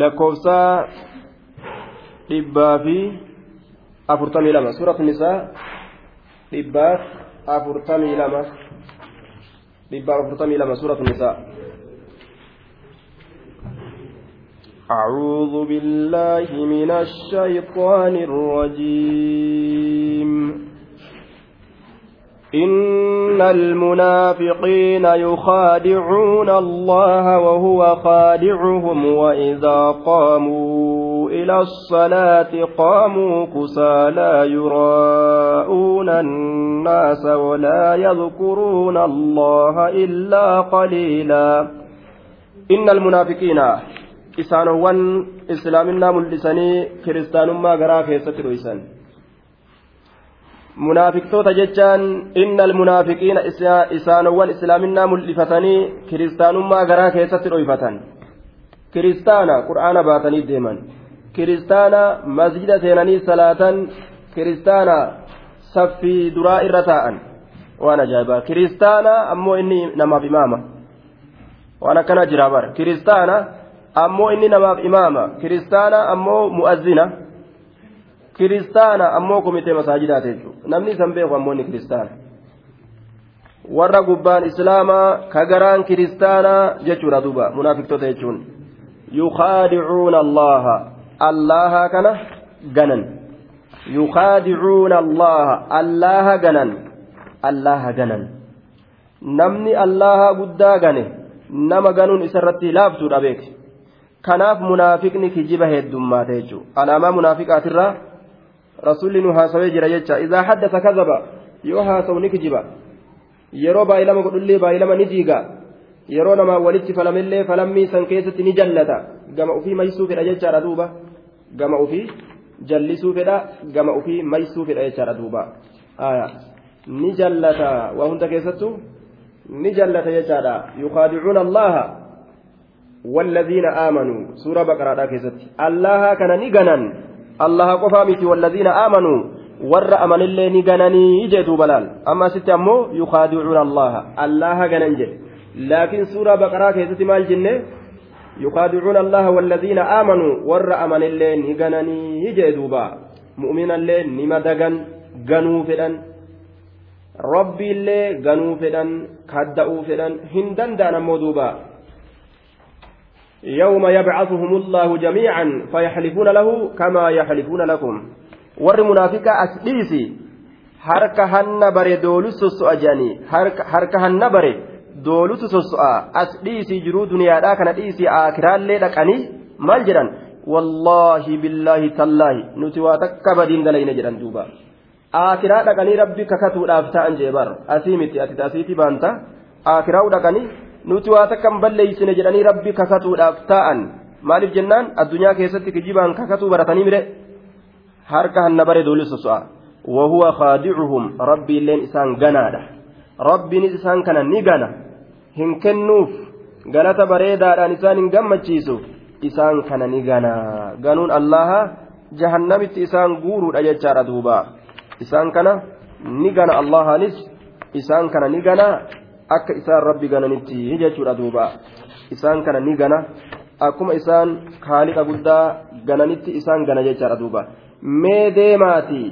lakkoofsa dhibbaa fi afurtamii lama suuratu nisaa dhibbaaf afurtamii lama dhibbaaf afurtamii lama suuratu nisaa أعوذ بالله من الشيطان الرجيم إن المنافقين يخادعون الله وهو خادعهم وإذا قاموا إلى الصلاة قاموا كسى لا يراءون الناس ولا يذكرون الله إلا قليلا. إن المنافقين إسانوان إسلامنا ملسني كريستان ما غرا كيسترويسان munaafiqtoota jechaan inna almunaafiqiina isaanowwan islaaminaa mul'ifatanii kiristaanummaa garaa keessatti dhoyfatan kiristaana qur'aana baatanii deeman kiristaana masjida seenanii salaatan kiristaana saffii duraa irra taa'an waan ajaa'ibaa kiristaana ammoo inni namaaf imaama waan akkana jira bara kiristaana ammoo inni namaaf imaama kiristaana ammoo mu'azzina kiristaana ammoo komitee masaajidaati jechuudha. Namni isan beeku ammoo inni kiristaana. Warra gubbaan islaamaa ka garaan kiristaanaa jechuudha duuba munaafiqtoota jechuun. Yukaadicuuna allaha allaha kana ganan. Yukaadicuuna allaha allaha ganan. Allaha ganan. Namni allaha guddaa gane nama ganuun isarratti laaftuudha beeke kanaaf munaafiqni kijiba heddummaate jechuudha. Alaamaa munaafiqaatirraa rasuulli nu haasawee jira jecha idaa haddasa kazaba yoo haasawu ni kijiba yeroo baay'ilama godhullee baay'ilama ni diiga yeroo namaa walitti falamillee falammii san keessatti ni jallata gama ufii maysuu fedha jechaadha duuba gama ufii jallisuu fedha gama ufii maysuu fedha jechaadha duuba ni jallata waa hunda keessattu ni jallata jechaadha yukaadicuuna allaha والذين آمنوا سورة بقرة كيست الله كان نغنن allaha qofaa miti walladhiina aamanuu warra amanillee ni gananii jedhu balaal amma asitti ammoo yukaadicuuna allaha allaha ganan jedhe laakiin suuraa baqaraa keessatti maal jenne yukaadicuuna allaha walladhiina aamanuu warra amanillee ni gananii jedhe duuba mu'minallee nima dagan ganuu fedhan rabbiillee ganuu fedhan kadda'uu fedhan hin danda'an ammoo duuba يوم يبعثهم الله جميعا فيحلفون له كما يحلفون لكم ور منافقا bare doolutu sosso'a jedhanii harka hanna bare doolutu sosso'a as dhiisii jiruu duniyaadhaa kana dhiisii akiraallee dhaqanii maal jedhan wallaahi billaahi tallaahi nuti waa takka badiin dalayne jedhan duuba akiraa dhaqanii rabbi kakatuudhaaf ta'an jee bar asii miti ati asiiti baanta akiraa dhaqanii nuti waa takkan balleeysine jedhanii rabbi kakatuudhaaf taa'an maaliif jennaan addunyaa keessatti kijibaan kakatuu baratanii mire harka hanna bare khaadicuhum rabbi illeen isaan ganaadha rabbiinis isaan kana ni gana hin kennuuf galata bareedaadhaan isaan hin gammachiisu isaan kana ni gana ganuun allaha jahannamitti isaan guuruudha jechaadha duuba isaan kana ni gana allahaanis isaan kana ni gana akka isaan rabbi gananitti jechuudha duuba. Isaan kana ni gana. Akkuma isaan kaaliqa guddaa gananitti isaan gana jechaadha duuba. Mee deemaati.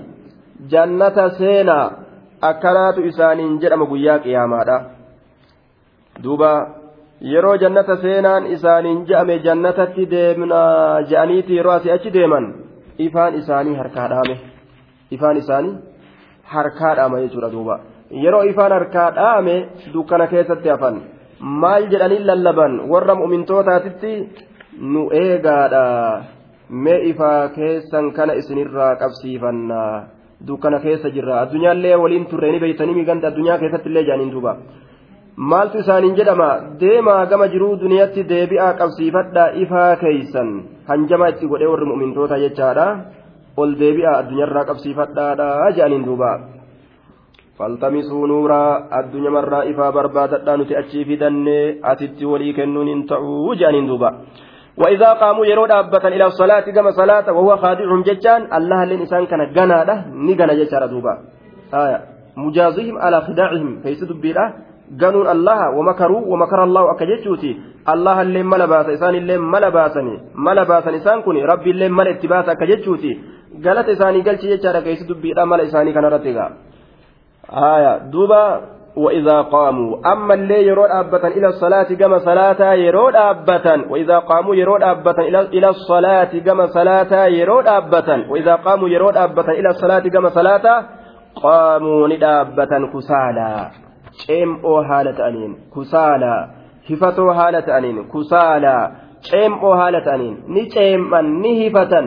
Jannata seenaa akkanaatu isaaniin jedhama guyyaa qiyaamaadha. Duuba yeroo jannata seenaan isaaniin je'ame jannatatti deemnaa je'aniiti yeroo asii achi deeman ifaan isaanii harkaa dhaame. Ifaan isaanii harkaa dhaama jechuudha duuba yeroo ifaan harkaa dhaame dukkana keessatti hafan. Maal jedhanii lallaban? Warra mu'mintootaatitti nu eegaadha. Mee ifaa keessan kana isinirraa qabsiifanna dukkana keessa jirra. Addunyaallee waliin turree ni beeytanii miganta addunyaa keessatti illee jaaniin duuba. Maaltu isaaniin jedhama? Deemaa gama jiruu duniyaatti deebi'aa qabsiifadhaa ifaa keeysan hanjama itti godhee warri mu'mintoota jechaadha. Ol deebi'aa addunyaarraa qabsiifadhaadha jaaniin duuba. Faltamisuu nuuraa addunyaa marraa ifaa barbaadadhaa nuti achii fidannee asitti walii kennuun hin ta'uu jedhaniin duuba وإذا قاموا يرون أبتا إلى الصلاة كما صلاة وهو خادعهم ججان الله لين إنسان كان جنادة نجنا ججار دوبا آية مجازهم على خداعهم فيسد wamakaruu wamakara allahu akka jechuuti allaha illee mala baasa isaan illee mala baasani mala baasan isaan kun rabbi illee mala itti baasa akka jechuuti galata isaanii galchi jechaadha keessi dubbiidha mala gaa duuba وإذا قاموا أما اللي يرون أبتا إلى الصلاة كما صلاة يرون أبتا وإذا قاموا يرون أبتا إلى الصلاة كما صلاة يرون أبتا وإذا قاموا يرون أبتا إلى الصلاة كما صلاة قاموا ندابة كسالا ceem'oo haala ta'aniin kusaalaa hifatoo haala ta'aniin kusaalaa ceem'oo haala ta'aniin ni ceem'an ni hifatan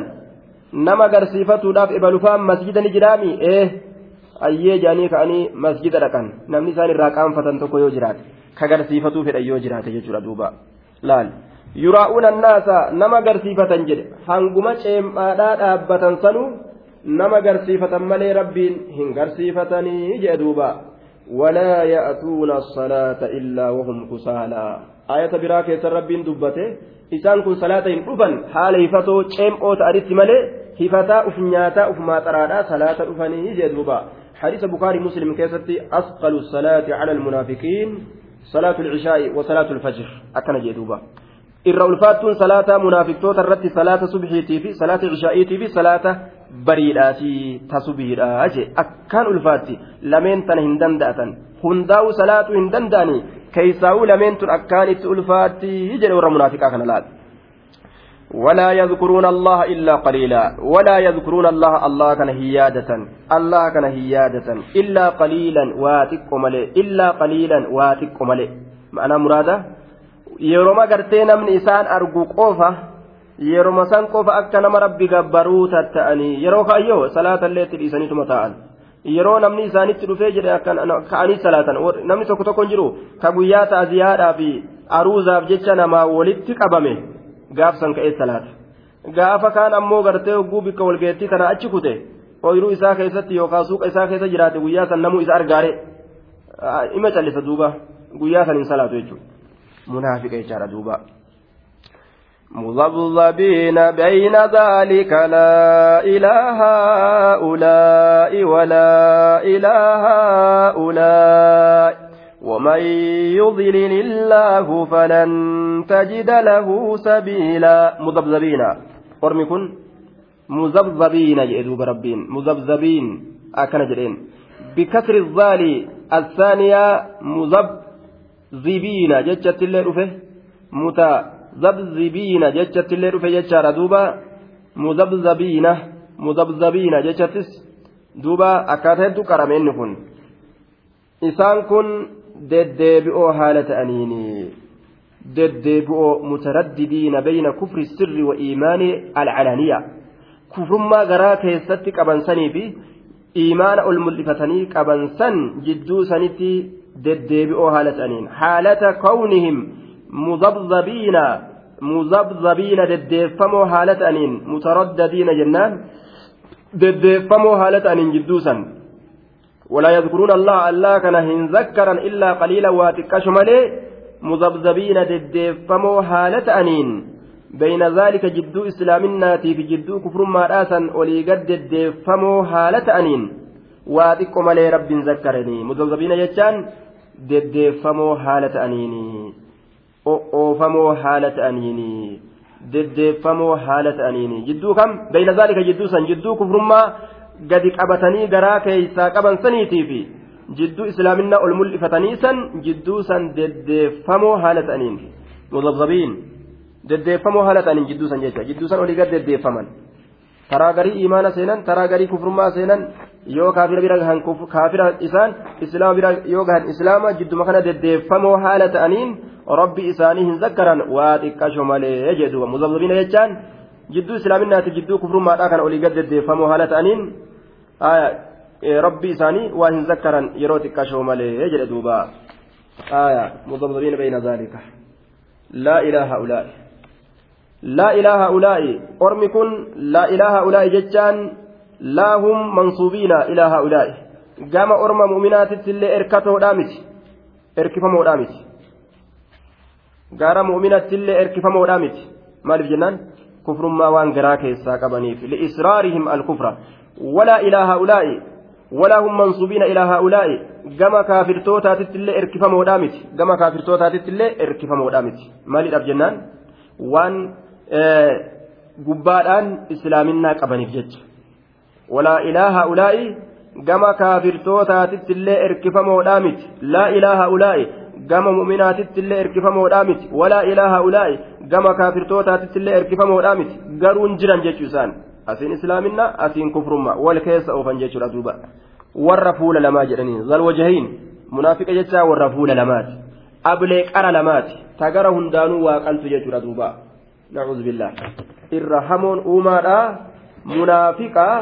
nama garsiifatuudhaaf ebalufaan masjida ni jiraami ee ayyee jaanii ka'anii masjida dhaqan. Namni isaan irraa qaanfatan tokko yoo jiraate ka garsiifatuu fedhan yoo jiraate jechuudha duuba. Laal. Yuraa'uun annaasa nama garsiifatan jedhe. Hanguma ceemmaadhaa dhaabbatan sanuu nama garsiifatan malee rabbiin hin garsiifatanii jedhe duuba. Walaa ya'tuuna salaata illaa wahum kusaalaa ayata biraa keessan rabbiin dubbate isaan kun salaata hin dhufan haala hifatoo ceem'oo ta'anitti malee hifataa uf nyaataa uf maaxaraadhaa salaata dhufanii jedhe duuba. حديث بخاري مسلم كيستي أثقل الصلاة على المنافقين صلاة العشاء وصلاة الفجر أكن munaafiqtoota irratti salaata subhiitii fi salaata cishaa'iitii fi salaata bariidhaati tasubiidha jee akkaan ulfaatti lameen tana hin danda'atan hundaa'u salaatuu hin danda'ani keeysaa'uu lameen tun akkaan itti ulfaatti jedhe warra munaafiqaa kana laal ولا يذكرون الله إلا قليلا ولا يذكرون الله الله كان هيادة الله كان هيادة إلا قليلا واتق ملئ إلا قليلا واتق ملئ معنى yeroma gartee namni isaan argu qofa yeroma san qofa akka nama rabbi gabbaruu tatta'anii yeroo kaayyoo salaatallee itti dhiisaniituma ta'an yeroo namni isaanitti dhufee jedhe ka'anii salaatan namni tokko tokko jiru ka guyyaa ta'aziyaadhaa fi aruuzaaf jecha namaa walitti qabame gaafsan ka'ee salaata gaafa kaan ammoo gartee hogguu bikka walgeettii tana achi kute ooyiruu isaa keessatti yookaan suuqa isaa keessa jiraate guyyaa san namuu isa argaare ima callisa duuba guyyaa san hin salaatu jechuudha. منافق يجار دوبا مذبذبين بين ذلك لا إله هؤلاء ولا إله هؤلاء ومن يضلل الله فلن تجد له سبيلا مذبذبين قرمكن مذبذبين جئدوا بربين مذبذبين أكن جرين بكسر الظال الثانية مذب zibiina jechattillee dhufe mutazabzibiina jechattillee dhufe jechaadha duuba muzabzabiina muzabzabiina jechattis duuba akkaataa hedduu qarame inni kun isaan kun deddeebi'oo haala ta'aniini deddeebi'oo mutaraddidiina bayna kufri sirri wa iimaani alcalaniya kufrummaa garaa keessatti qabansanii fi iimaana ol mul'ifatanii qabansan jidduu sanitti deddeebi'oo haala ta'aniin haalata kawnihim muzabzabiina muzabzabiina deddeeffamoo haala ta'aniin mutaraddadiina jennaan deddeeffamoo haala ta'aniin jidduusan ولا يذكرون الله الله كان هنذكرا إلا قليلا واتكاش ملي مذبذبين ددفمو هالة أنين. بين ذلك جدو إسلامنا في جدو كفر ما راسا ولي قد ددفمو هالة أنين. واتكو ملي رب ذكرني. مذبذبين يجان deddeeffamoo haala ta'aniini oofamoo haala ta'aniini deddeeffamoo haala ta'aniini jidduu kam bayna zaalika jidduu san jidduu kufrummaa gadi qabatanii garaa keeysaa qaban saniitii fi jidduu islaaminaa ol mul'ifatanii san jidduu san deddeeffamoo haala ta'aniin mudabzabiin deddeeffamoo haala ta'aniin jidduu san jecha jidduu san olii gad deddeeffaman taraa garii imaana seenan taraa garii kufrummaa seenan yoo kaafira bira gahan kaafira isaan islaama bira yoo gahan islaama jidduma kana deddeeffamoo haala ta'aniin rabbi isaanii hin zakkaran waa xiqqasho malee jedhuba muzabzabiina jechaan jidduu islaaminaati jidduu kufrummaadhaa kana olii gad deddeeffamoo haala ta'aniin rabbi isaanii waa hin zakkaran yeroo xiqqashoo malee jedhe duuba muzabzabiina bayna zaalika laa ilaaha ulaa'i laa ilaaha ulaa'i ormi kun laa ilaaha ulaa'i jechaan laa hum mansuubiina ilaa haa'ulaa'i gama orma mu'minaatitti illee erkatoodhaa miti erkifamoodhaa miti gara mu'minatti illee erkifamoodhaa miti maaliif jennaan kufrummaa waan garaa keessaa qabaniif li'israarihim alkufra walaa ilaa haa'ulaa'i ولا هم منصوبين إلى هؤلاء كما كافرتوتا تتلي إركفا مودامت كما كافرتوتا تتلي إركفا مودامت مالي الأبجنان وان gubbaadhaan islaaminaa qabaniif jecha walaa ilaa haa'ulaa'i gama kaafirtootaatitti illee erkifamoodhaa miti laa ilaa haa'ulaa'i gama mu'minaatitti illee erkifamoodhaa miti walaa ilaa haa'ulaa'i gama kaafirtootaatitti illee erkifamoodhaa miti garuun jiran jechuu isaan asiin islaaminaa asiin kufrummaa wal keessa oofan jechuudha duuba warra fuula lamaa jedhanii zalwajahiin munaafiqa jechaa warra fuula lamaati ablee qara lamaati tagara hundaanuu waaqantu jechuudha duuba nacuudhu billaa irra hamoon uumaadha munaafiqaa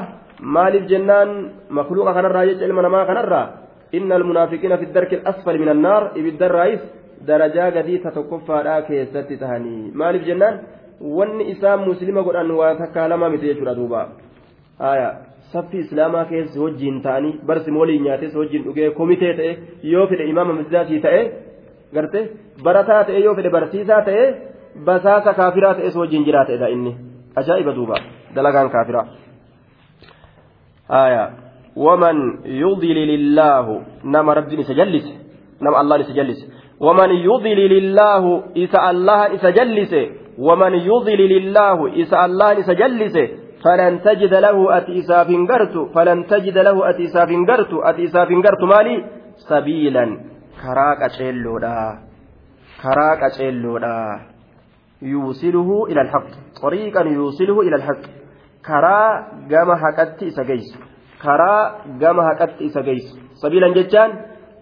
maaliif jennaan makluuqa kanarraa jecha ilma namaa kanarraa inna almunaafiqiina fi darki asfali min annaar ibiddarraayis darajaa gadii ta tokkoffaadhaa keessatti tahanii maaliif jennaan wanni isaa muslima godhan waa takkaa lama miti jechuudha duuba. Haya saffi islaamaa keessa wajjiin ta'anii barsi moolii nyaates wajjiin dhugee komitee ta'e yoo fedhe imaama masjidaatii ta'e garte barataa ta'e yoo fedhe barsiisaa ta'e basaasa kaafiraa ta'es wajjiin jiraa ta'edha inni. Ajaa'iba duuba dalagaan kaafiraa haya waman yudlilillaahu nama rabbiin isa jallise nama allahan isa jallise. Waman yudlilillaahu isa allahan isa jallise ومن يضلل الله إذا الله سجلس فلن تجد له أتيسا فنقرت فلن تجد له أتيسا فنقرت أتيسا فنقرت مالي؟ سبيلا. كراك أشيلودا. كراك أشيلودا. يوصله إلى الحق. طريقا يوصله إلى الحق. karaa gama haqatti isa geessu karaa gama haqatti isa geessu sabiilan jechaan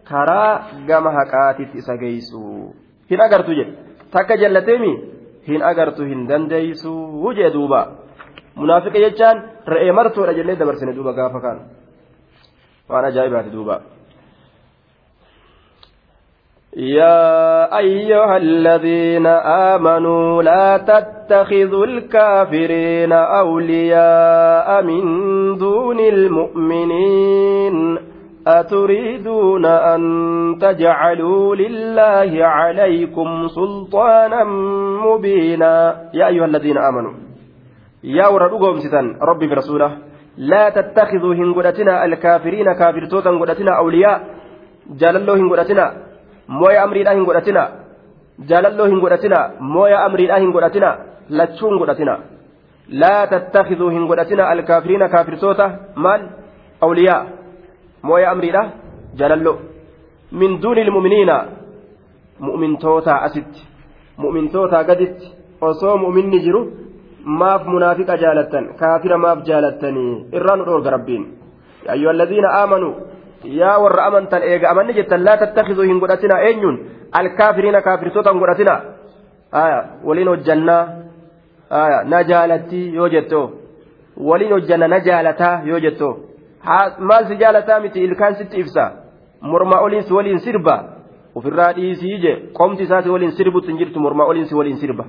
karaa gama haqaatitti isa geessu hin agartu jedhe takka jallateemi hin agartu hin dandeeysu jee duuba munaafiqa jechaan re'ee martoodha jennee dabarsine duuba gaafa kaan waan ajaa'ibaati duuba. يا أيها الذين آمنوا لا تتخذوا الكافرين أولياء من دون المؤمنين أتريدون أن تجعلوا لله عليكم سلطانا مبينا يا أيها الذين آمنوا يا ورد ستان ربي برسوله لا تتخذوا هنقلتنا الكافرين كافرتوتا هنقلتنا أولياء جال الله هنقلتنا godhatina jaalalloo hin godhatina mooya amriidhaa hin godhatina lachuu hin godhatina laa tattakiduu hin godhatina alkaafiriina kaafirtoota maal awliyaa mooya amriidha jaalalloo min duuni ilmuminiina. Mu'mintoota asitti. Mu'mintoota gaditti. Osoo mu'minni jiru maaf munaafiqa jaalattan kaafira maaf jaalattanii irraa nu dhoorga rabbiin. Ayyuha alladhiina aamanuu yaa warra amantan eega amanni jettan laa tattakizuu hin godhatina eenyuun? Alkaafiriina kaafirtoota hin godhatina waliin hojjannaa na jaalatti yoo jetto waliin hojjanna na jaalataa yoo jetto maal si jaalataa miti ilkaan sitti ibsa mormaa oliinsi waliin sirba ofirraa dhiisii je qomti isaati waliin sirbutti hin jirtu mormaa oliinsi waliin sirba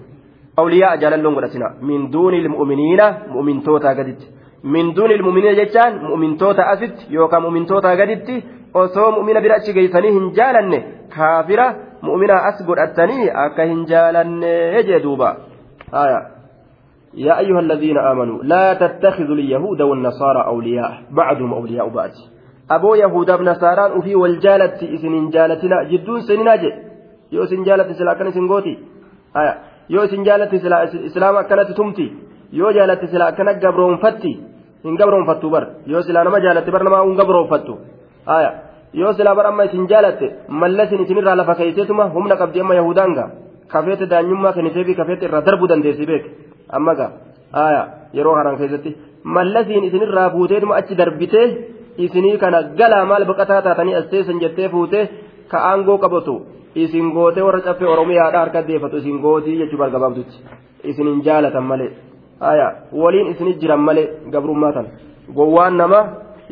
awliyaa jaalalloon godhatina min duuni ilmu'miniina mu'mintootaa gaditti min duuni ilmuuminiina jechaan mu'mintoota asitti yookaan mu'mintoota gaditti osoo mu'mina bira achi geessanii hin jaalanne kaafira mu'mina as godhatanii akka hin jaalanne jee duuba يا أيها الذين آمنوا لا تتخذوا اليهود والنصارى أولياء بعضهم أولياء بعض أبو يهود نصارى وفي والجالة إسن جالتنا جدون سنناجي يو سن جالة سلا كان سنغوتي آية يو سن جالة سلا إسلام كانت تمتي يو جالة سلا كانت قبرون فتي gabroonfattu bar yoo silaa nama jaalatte bar namaa hin gabroonfattu aya yoo silaa bar amma isin jaalatte mallasin isinirraa lafa keeyseetuma humna qabdi amma yahudaanga kafeete daanyummaa kenniteefi kafeete irraa darbuu dandeessi beek amma ga aya yeroo haran keessatti mallasiin isinirraa fuuteetuma achi darbitee isinii kana galaa maal baqataa taatanii as teessan jettee fuutee ka aangoo qabatu isin gootee warra caffee oromiyaadha harka deeffatu isin gootii jechuu bargabaabdutti. Isin hin jaalatan malee. Aya waliin isinit jiran malee gabrummaa tan gowwaan nama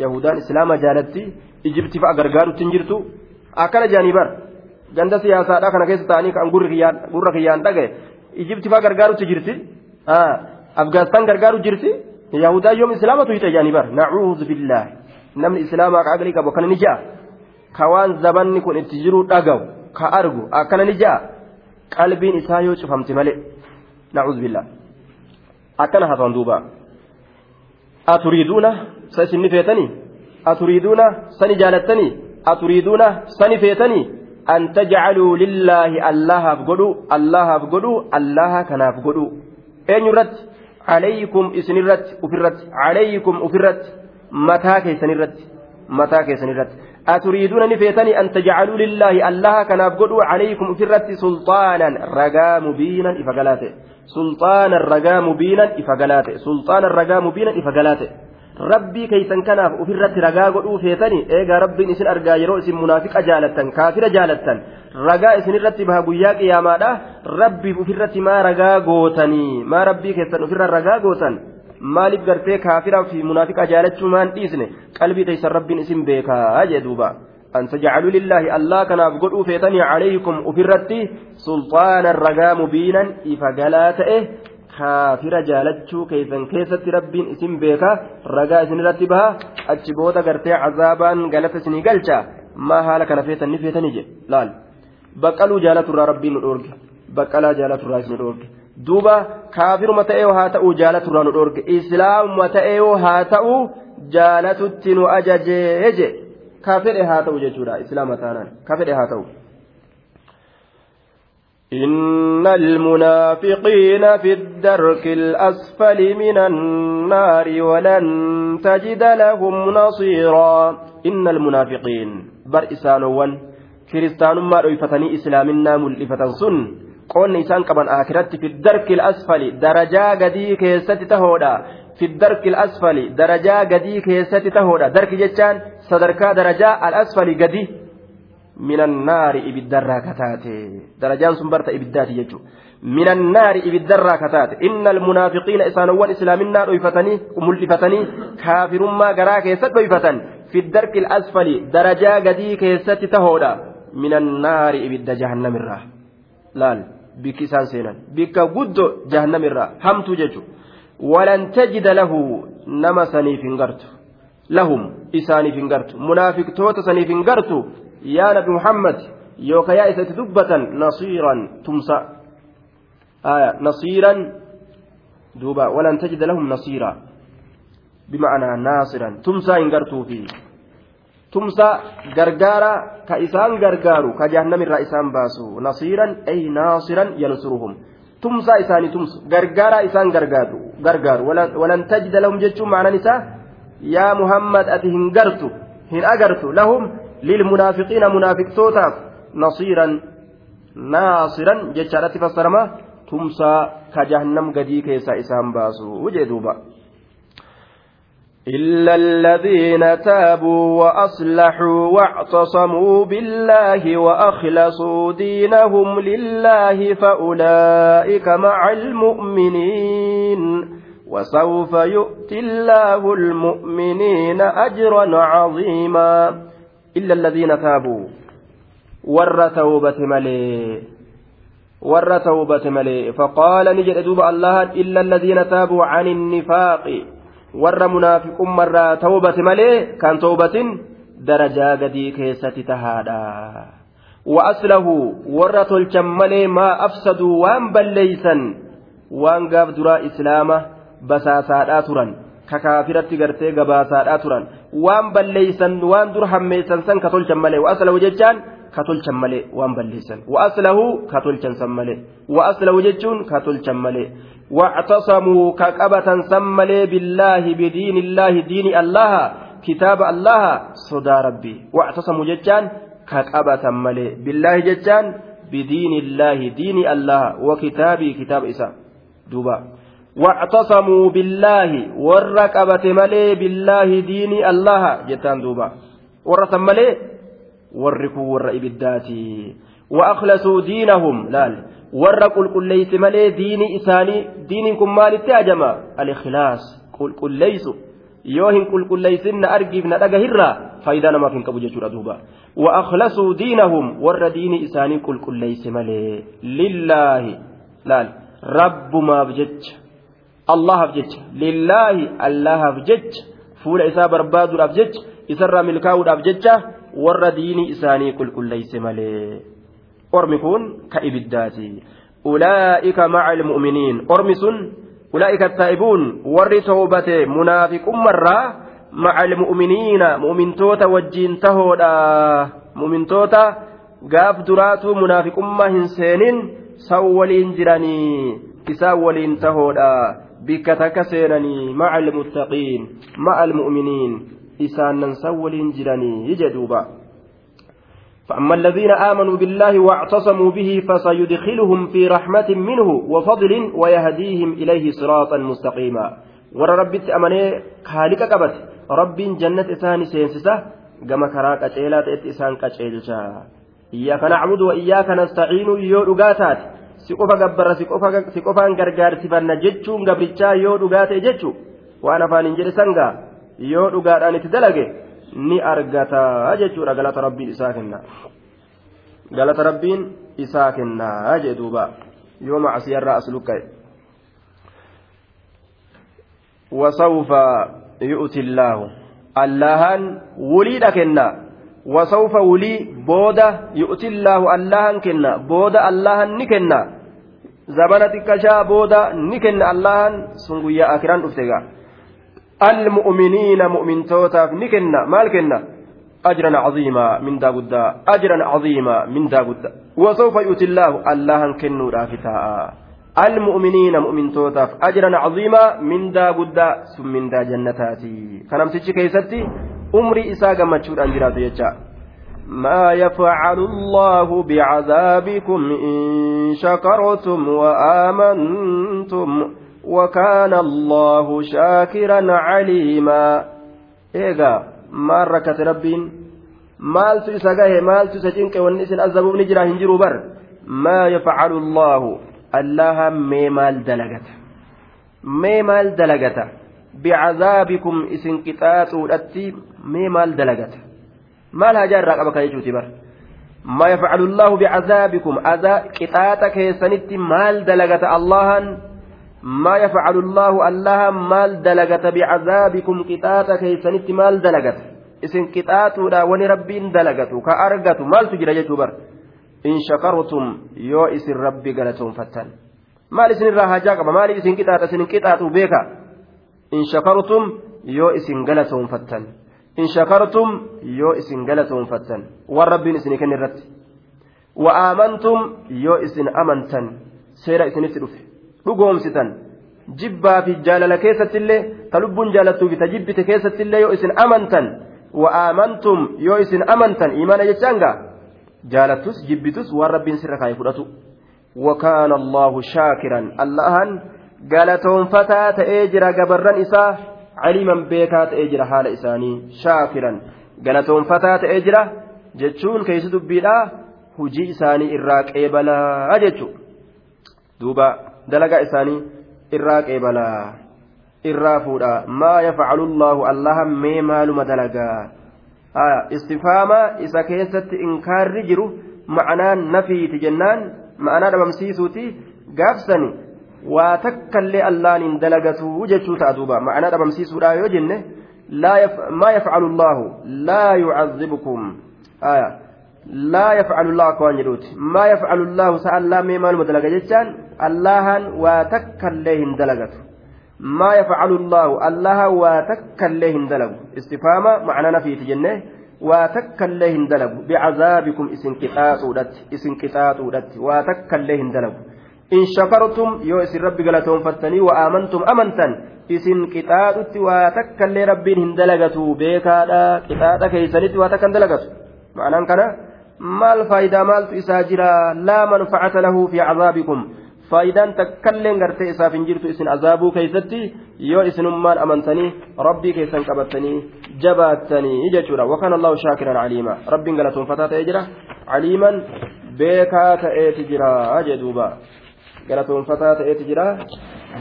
yahudaan islaama jaalatti ijibti fa'a gargaarutti hin jirtu. Akkana jaanii bar ganda siyaasaadhaa kana keessa ta'anii kan gurra kiyyaan dhagaye ijibti fa'a gargaarutti jirti afgaanistaan gargaaru jirti? Yahudaa yoom islaamatu hite jaanii bar. Nacuudhu billaahi. Namni islaamaa ka aqlii qabu akkana ni ja'a? Ka waan zabanni kun itti jiru dhagahu ka argu akkana ni ja'a? Qalbiin isaa yoo cufamte malee. Nacuudhu billaahi. Akkana hafan duuba. Aturiiduuna sa isinni feetanii? Aturiiduuna sani jaalattanii? Aturiiduuna sani feetanii? An tajcaluu lillaahi allahaaf godhu allahaaf godhu allaha kanaaf godhu eenyurratti calaykum isinirratti ufirratti calaykum ufirratti mataa keessanirratti mataa keessanirratti aturiiduuna ni feetanii an tajcaluu lillaahi allaha kanaaf godhu calaykum ufirratti sulxaanan ragaa mubiinan ifa galaate sulxaanan ragaa mubiinan ifa galaate sulxaanan ragaa mubiinan ifa galaate rabbii keeysan kanaaf ofirratti ragaa godhuu feetani eegaa rabbiin isin argaa yeroo isin munaafiqa jaalattan kaafira jaalattan ragaa isinirratti baha guyyaa qiyaamaadha rabbiif ofirratti maa ragaa gootanii maa rabbii keessan ofirra ragaa gootan maaliif gartee kaafiraa fi munaafiqa jaalachuu maan dhiisne qalbii teeysan rabbiin isin beekaa jee duuba أن تجعلوا لله الله كان أبقوا فيتني عليكم أفرتي سلطانا رقا مبينا إفقالات rabbiin isin beeka ragaa isin irratti baha achi booda gartee cazaabaan galata isinii galcha maa haala kana feetan ni feetanii jedhe laal baqqaluu jaalaturraa rabbiin nu dhoorge baqqalaa jaalaturraa isin dhoorge duuba kaafiruma ta'ee haa ta'uu jaalaturraa nu dhoorge islaamuma ta'ee haa ta'uu jaalatutti nu ajajee jedhe kaafedhe haa ta'u jechuudha islaama taanaan kaafedhe haa ta'u. إن المنافقين في الدرك الأسفل من النار ولن تجد لهم نصيرا. إن المنافقين بر إسانوان كريستان ما رؤيفتني إسلامنا ملئفة سن. قول نيسان كمان آخرت في الدرك الأسفل درجة قدي كيست تهودا. في الدرك الأسفل درجة قدي كيست تهودا. درك جتان صدركا درجة الأسفل قدي. من النار إبدرا كتاتي. درجان سنبرت إبداتي يجو. من النار إبدرا كتاتي. إن المنافقين إسانوان إسلامنا ريفتني وملفتني كافر ما قرا كيست ريفتن في الدرك الأسفل درجا قدي كيست تهودا. من النار إبد جهنم الراه لال بك إسان سينا بك قد جهنم الراه همت ججو ولن تجد له نما سنيف لهم إساني فنقرت منافق توت سنيف nabi muhammad yookaan yaa isatti dubbatan nasiiran tumsa nasiiran duuba walan tajida lahum nasiira bima'anaa naasiran tumsaa hin gartuufi tumsa gargaara ka isaan gargaaru ka jahannamirraa isaan baasu nasiiran ay naasiran yansuruhum tumsaa isaanii tumsu gargaaraa isaan gargaaru gargaaru walan tajida lahum jechuun ma'anaan isaa yaa muhammad ati hin gartu hin agartu lahum للمنافقين منافق توتاف نصيرا ناصرا جتشارة فسرما تمسى كجهنم قدي كيسا إسام باسو وجدوبا إلا الذين تابوا وأصلحوا واعتصموا بالله وأخلصوا دينهم لله فأولئك مع المؤمنين وسوف يؤتي الله المؤمنين أجرا عظيما. إلا الذين تابوا. ور توبة ملي. ور توبة ملي. فقال نجد دوب الله إلا الذين تابوا عن النفاق. ور منافق مرة توبة ملي. كان توبة درجة قدي كيسة تهادا. وأسله ور تلشم ما أفسدوا وان بليسا وان قاب درا إسلامه بساسادا تران kakaafiratti gartee gabaasaadhaa turan waan balleeysan waan dur hammeessan san ka tolchan malee wa'aslahu jechaan ka tolchan malee waan balleeysan wa'aslahu ka tolchan san malee wa'aslahu jechuun ka tolchan malee qabatan san malee billaahi bidiinillaahi diini allaha kitaaba allaha sodaa rabbii wa'tasamuu jechaan ka qabatan malee billaahi jechaan bidiinillaahi diini allaha wa kitaabii kitaaba isaa duuba واعتصموا بالله ورقبت ملي بالله ديني الله جتان دوبا. ورثم ملي وركوا ور إبداتي. وأخلصوا دينهم لال. ورقوا كل ليس ملي ديني إساني دينكم مال التاجمة الإخلاص. قل قل ليسوا يوهن قل قل ليسن أرقف ندق هرا كبو جتشورا دوبا وأخلصوا دينهم ور ديني إساني قل قل ليس ملي. لله. لال. رب ما بجتش allahaaf jecha lillaahi allahaaf jecha fuula isaa barbaaduudhaaf jecha isarraa milkaa'uudhaaf jecha warra diinii isaanii qulqulleeyse malee ormi kun ka ibiddaati ulaa'ika maca ilmu'miniin ormi sun ulaa'ika taa'ibuun warri toobate munaafiqummarraa maca almu'miniina mu'mintoota wajjiin tahoodha mu'mintoota gaaf duraatuu munaafiqummaa hin seenin san waliin jiranii isaan waliin tahoodha seenanii maca almuttaqiin maca almu'miniin isaanan san waliin jiranii jedhuuba فأما الذين آمنوا بالله واعتصموا به فسيدخلهم في رحمة منه وفضل ويهديهم إليه صراطا مستقيما. ور ربي أمني خالق قبت رب جنة إسان سينسسة كما كراك أتيلات إسان كأتيلشا إياك نعبد وإياك نستعين يو رقاتات سقوفا قبر سقوفا غرغار سفن جتشون قبرتشا يو رقات جتشو وأنا فان جري سنغا يو رقات أن تدلقي ni argata jechuudha galata rabbiin isaa kenna galata rabbiin isaa kennaa jee duuba yoo macsiyarraa as lukka'e wasawfa yu'ti illaahu allahan wuliidha kenna wasawfa wulii booda yu'ti illaahu allahan kenna booda allahan ni kenna zabana xiqqashaa booda ni kenna allahan sun guyyaa akiraan dhufte gaa المؤمنين مؤمن توتاف نكنا مال كنا أجرا عظيما من دا قدا أجرا عظيما من دا قدا وسوف يؤتي الله الله كنو رافتاء. المؤمنين مؤمن توتاف أجرا عظيما من دا قدا ثم من دا جنتاتي. كنمتش كيستي أمري إساقا مجهود أنجرات يجا. ما يفعل الله بعذابكم إن شكرتم وآمنتم وكان الله شاكرا عليما. إيغا ما ركت ربين؟ مالت إساقه مالت سجنك والنسن أزبوب نجرا هنجروا بر. ما يفعل الله الله مي مال دلقت. مي مال دلقت. بعذابكم إسن قطات ولأتي مي دلقت مال هجار رقبك يجوتي بر ما يفعل الله بعذابكم أذا قطاتك سنت مال دلقت اللهن ما يفعل الله الله مال دلغت بعذابكم قطاتا كيسنت مال دلغت اسن قطاتودا وني ربين دلغتو كأرغتو مال تجرى جتوبر إن شكرتم يو اسن ربي غلتهم فتن مال اسن الراها قبا مال اسن قطاتا اسن قطاتو بيكا إن شكرتم يو اسن غلتهم فتن إن شكرتم يو اسن غلتهم فتن والرب اسن كن الرت وآمنتم يو اسن أمنتن سيرا اسن تدفه dhugoomsitan jibbaa fi jaalala keessattillee ta lubbuun jaalattuu fi ta jibbite keessattillee yoo isin amantan wa aamantum yoo isin amantan imaana jechaan gaa jaalattus jibbitus waan rabbiin sirra kaa'e fudhatu وكان الله شاكرا اللهن galatoonfataa ta'ee jira gabarran isaa caliman beekaa ta'ee jira haala isaanii shaakiran. Galatoonfataa ta'ee jira jechuun keessa dubbiidha hujii isaanii irraa qeebalaa jechuudha. Duuba dalagaa isaanii irraa qeebalaa. Irraa fuudha maa yafcalu llaahu allaha mee maaluma dalagaa? Istifaama isa keessatti inkaarri jiru ma'anaan nafiiti jennaan ma'anaa dhabamsiisuuti gaafsani waa takkallee allaan hin dalagatu jechuu ta'a duuba ma'anaa dhabamsiisuudha yoo jenne maa yafcalu llaahu laa yucazzibukum laa yafcalu llaahu akka waan jedhuuti maa yafcalu llaahu sa allaa mee maaluma dalaga jechaan allahan waa takkallee hin dalagatu maa yafcalu llaahu allaha waa takkallee hin dalagu istifaama macnaa nafiiti jenne waa takkallee hin dalagu bicazaabikum isin qixaaxuudhatti isin qixaaxuudhatti waa takkallee hin dalagu galatoonfattanii wa aamantum amantan isin qixaaxutti waa takkallee rabbiin hin dalagatu beekaadha qixaaxa keeysanitti waa takka hin dalagatu ma'anaan kana maal faayidaa maaltu isaa jira laa manfacata lahu fi cazaabikum faayidaan takkalleen gartee isaaf hin jirtu isin azaabuu keeysatti yoo isinummaan amantanii rabbii keessan qabattanii jabaattanii jechuudha wakaan allahu shaakiran caliima rabbiin galatoonfataa ta'ee jira caliiman beekaa ta'eeti jira jee duuba galatoonfataa ta'eeti jira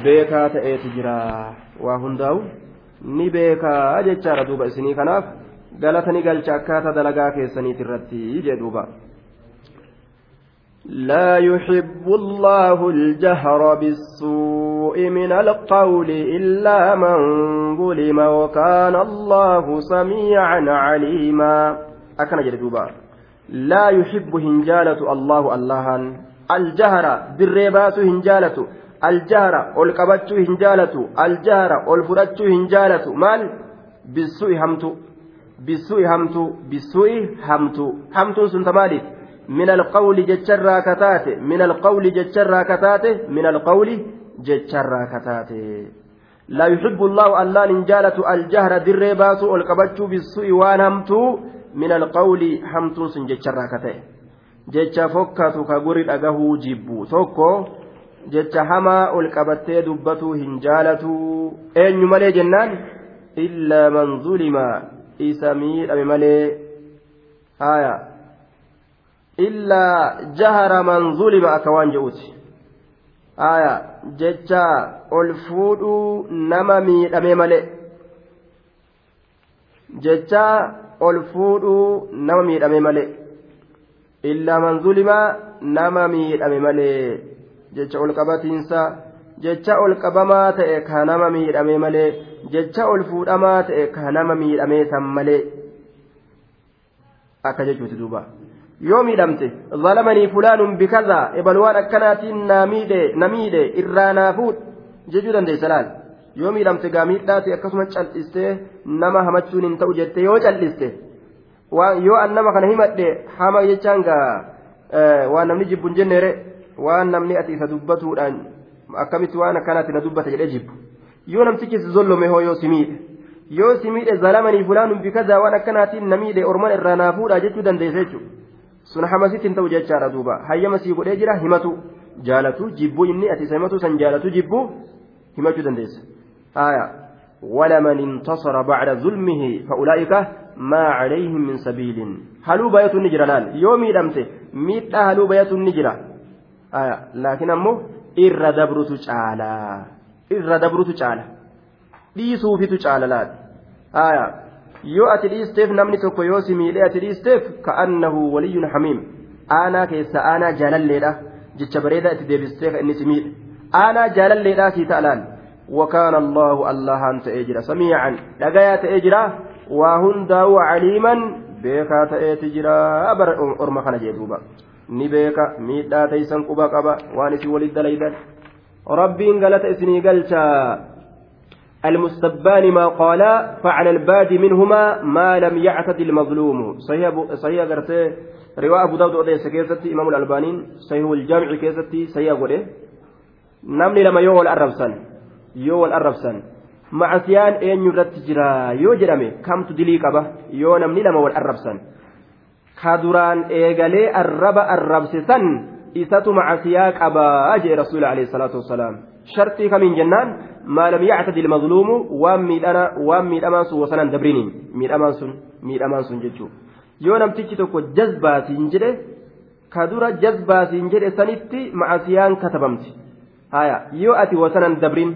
beekaa ta'eeti jira waa hundaa'u ni beekaa jechaadha duuba isinii kanaaf galata ni galcha akkaataa dalagaa keessaniit irratti jee duuba لا يحب الله الجهر بالسوء من القول إلا من ظلم وكان الله سميعا عليما أكن جدوبا لا يحب هنجالة الله الله الجهر بالريبات هنجالة الجهر والقبتش هنجالة الجهر والفرتش هنجالة. مال؟ bisu'i hamtu bisu'i hamtu bisu'i hamtu hamtuun sun tamaaliif من القول جتشرا كتاته من القول جتشرا كتاته من القول جتشرا كتاته. لا يحب الله الله نجالة الجهر در باسو القبتشو بالسوء وان همتو من القول همتو سن جتشرا كتاته. Jecha fokkatu ka guri dhagahuu jibbu tokko jecha hamaa ol qabattee dubbatuu hin jaalatu eenyu malee jennaan illaa man zulima isa miidhame malee haya illaa jahara man zulima akka waan je'uti haya jecha ol fuudhuu nama miidhame malee jecha ol fuudhuu nama miidhame malee ta'e ka nama miidhame malee jecha ol fuudhamaa ta'e ka nama miidhamee san malee akka jechuuti duuba yoo miidhamte zalamanii fulaanun bikazaa ebal waan akkanaatiin na miidhe irraa naa fuudh jechuu dandeessa laal yoo miidhamte gaa miidhaati akkasuma cal'istee nama hamachuun hin ta'u jette yoo cal'iste yoo an nama kana himadhe hama jechaan gaa waan namni jibbu hin jenneere waan namni ati isa dubbatuudhaan akkamitti waan akkanaatti na dubbata jedhee jibbu yoo namtichi si zollome hoo yoo si miidhe yoo si miidhe zalamanii fulaanun bikazaa waan akkanaatiin na miidhe orman irraa naa fuudhaa jechuu dandeessa jechuudha sun hamasitti hin ta'u jechaadha duuba hayyama sii godhee jira himatu jaalatu jibbuu inni ati isa himatu san jaalatu jibbuu himachuu dandeessa haaya ولمن انتصر بعد ظلمه فأولئك calayhim min sabiiliin haluu bayatu ni jira laal yoo miidhamte miidhaa haluu bayatu ni jira laakiin ammoo irra dabrutu caala irra dabrutu caala dhiisuufitu caala laal yoo ati dhiisteef namni tokko yoo si miidhee ati dhiisteef ka'annahu waliyyun hamiim aanaa keessa aanaa jaalalleedha jecha bareedaa itti deebistee ka inni si miidhe aanaa jaalalleedhaa sii ta'a laal وكان الله الله أنت أجرا سميعا لقيا تأجرا waa hundaa'u caliiman beekaa ta'eeti jira. Bara orma kana jee duuba. Ni beeka miidhaa teeysan quba qaba waan isin walit dalaydan. Rabbiin galata المستبان ما قال فعلى الباد منهما ما لم يعتد المظلوم صحيح صحيح غرتي رواء ابو داود اوديس كيستي امام الالباني صحيح الجامع كيستي صحيح غده نمني لما يول الربسن يول الربسن macasiyaan eenyu irratti jira yoo jedhame kamtu dilii qaba yoo namni lama wal arrabsan ka duraan eegalee arraba arrabse san isatu macasiyaa qabaa jee rasuuli alayhi salaatu wassalaam shartii kamiin jennaan maa lam yactadi ilmazluumu waan miidhana waan miidhamaan sun wasanan dabriniin miidhamaan sun miidhamaan sun jechuu yoo namtichi tokko jazbaasiin jedhe ka dura jazbaasiin jedhe sanitti macasiyaan katabamti haya yoo ati wasanan dabrin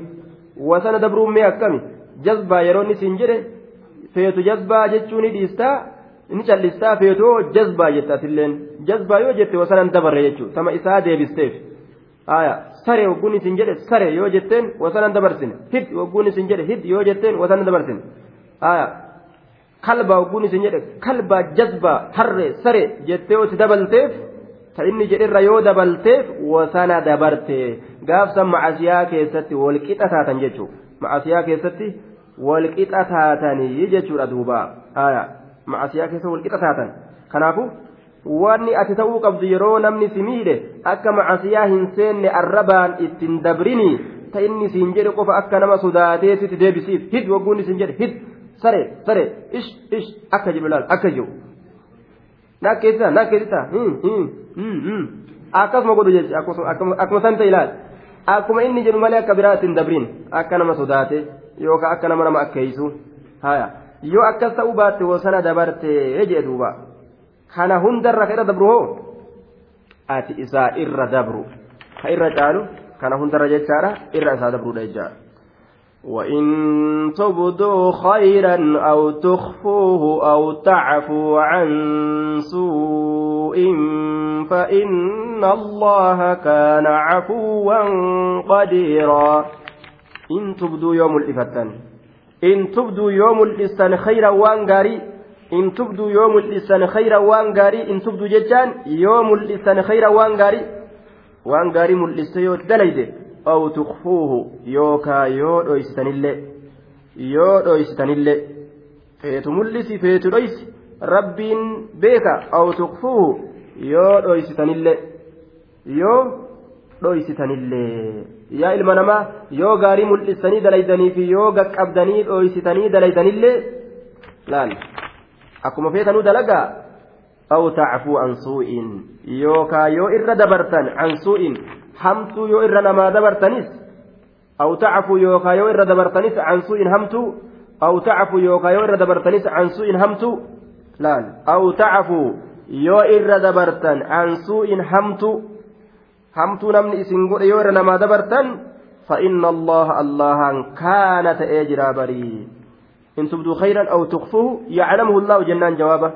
wasana dabruun mee akkami jazbaa yeroo inni siin jedhe feetu jazbaa jechuun ni dhiistaa ni callistaa feetoo jazbaa jettaatilleen jazbaa yoo jette wasanan dabarre jechuudha tama isaa deebisteef aya sare wagguun isin jedhe sare yoo jetteen wasanan dabarsine hid wagguun isin jedhe hid yoo jetteen wasanan dabarsine kalbaa wagguun isin jedhe kalbaa jazbaa harre sare jettee dabalteef ta inni jedherra yoo dabalteef wasana dabarte gaafsan macasiyaa keessatti walqixa taatan jechuudha macasiyaa keessatti walqixa taatanii jechuudha duuba macasiyaa keessa walqixa taatan kanaafu wanni ati ta'uu qabdu yeroo namni si miidhe akka macasiyaa hin seenne arrabaan ittiin dabrini ta inni siin jedhe qofa akka nama sodaatee sitti deebisiif hid wagguun isin jedhe hid sare sare ish ish akka jedhu laal akka jedhu nakkeessita nakkeessita akkasuma godhu jecha akkuma san ta'e ilaal akkuma inni jedhu malee akka biraa ittiin dabriin akka nama sodaate yookaan akka nama nama akkeessu haya yoo akkas ta'uu baatte wasana dabartee jee duuba kana hundarra ka irra dabru hoo ati isaa irra dabru ka irra caalu kana hundarra jechaadha irra isaa dabruudha jechaadha. وإن تبدوا خيرا أو تخفوه أو تعفوا عن سوء فإن الله كان عفوا قديرا. إن تبدوا يوم الإفتن إن تبدوا يوم الإستن خيرا وانغاري إن تبدوا يوم الإستن خيرا وانغاري إن تبدوا ججان يوم الإستن خيرا وانغاري وانغاري ملئستيو دليده aw tuqfuuhu yookaa yoo dhoysitanillee yoo dhoysitanillee feetu mul'isi feetu dhoysi. Rabbiin beeka aw tuqfuuhu yoo dhoysitanillee yoo dhoysitanillee yaa ilma namaa yoo gaarii mul'isanii dalaydanii fi yoo gaqqabdanii dhoysitanii dalaydanillee laal. Akkuma feetanuu dalagaa. Aw tacfuu an suu'in. Yookaa yoo irra dabartan an suu'in. Hamtuu yoo irra namaa dabartanis aw tacfuu yookaa yoo irra dabartanis an suu'in hamtuu aw tacfuu yookaa yoo irra dabartanis an suu'in hamtuu laal aw tacfuu yoo irra dabartan an suu'in hamtuu hamtuu namni isin godhe yoo irra namaa dabartan فإن الله الله كان تأجرا بري إن تبدوا خيرا أو تخفوه يعلمه الله جنان جوابه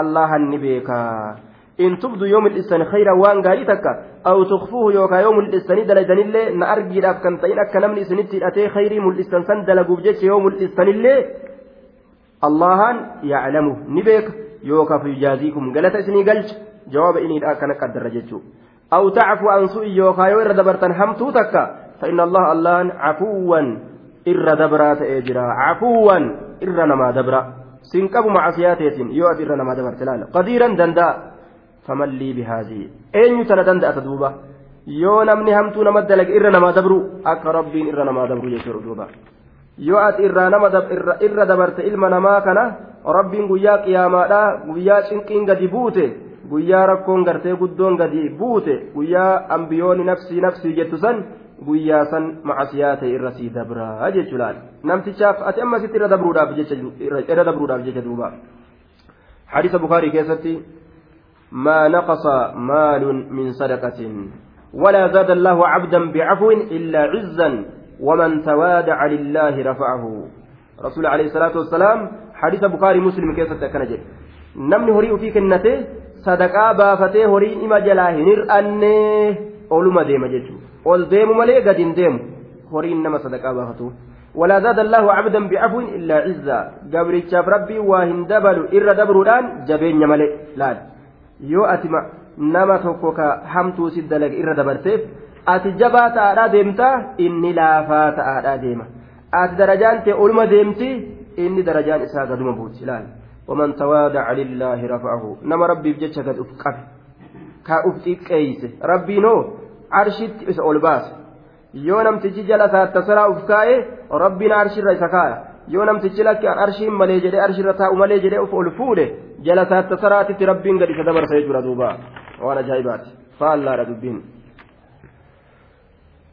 الله النبيكا إن تبدوا يوم الإسان خيرا وان قالتك أو تخفوه يوكا يوم الإسان دلدن الله نأرجي لك كان تين أكا نمني سنتي أتي خيري مل الإسان سن دلقوا بجيش يوم الإسان الله الله يعلمه. نبيك يوكا في جازيكم. قالت إسني قلت جواب إني الآكا قدر جيتشو أو تعفو عن سوء يوكا يوئر دبرتن همتو تكا فإن الله الله عفوا إر دبرات إجرا. عفوا إر نما دبرا. سنكب معصياتين يؤت إر نما دبرت لا قديرا دندا. فمن لي بهذه أين يتنا دندا تدوبا yoo namni hamtuu nama dalage irra namaa dabru akka rabbiin irra namaa dabru jechuudha duuba yoo ati irraa nama irra dabarte ilma namaa kana rabbiin guyyaa qiyaamaadhaa guyyaa cinqiin gadi buute guyyaa rakkoon gartee guddoon gadi buute guyyaa ambiyoonni nafsii nafsii jettu san guyyaa san macasiyaa ta'e irra sii dabraa jechuudhaan namtichaaf ati ammasitti irra dabruudhaaf jecha irra dabruudhaaf jecha duuba حديث بخاري كيستي ما نقص مال من صدقة. ولا زاد الله عبدا بعفو إلا عزا ومن توادع لله رفعه. رسول عليه الصلاة والسلام حديث بخاري مسلم كيستي كنجي نمني هريء في كنته sadaqaa baafatee horiin ima jalaa hin hir'anne oluma deema jechuudha ol deemu malee gadi hin deemu horiin nama ولا زاد الله عبدا بعفو إلا عزا. قبرتشاف ربي واهن دبل إر دبرودان جبين yoo ati nama tokko ka hamtuu si dalaga irra dabarteef ati jabaa ta'aadhaa deemtaa inni laafaa ta'aadhaa deema. Ati darajaan ta'e oluma deemti inni darajaan isaa gaduma buuti ilaali waman tawaadaca lillaahi rafa'ahu nama rabbiif jecha gad uf qabe ka uf xiqqeeyse. Rabbiinoo arshitti isa ol baase. Yoo namtichi jala isaa saraa uf kaa'e rabbiin arshirra isa kaaya yoo namtichi lakki arshiin malee jedhee arshirra taa'u malee jedhee uf ol fuudhe jala tasaraatitti rabbiin gad isa dabarsa jechuudha duuba waan ajaa'ibaati faallaadha dubbiin.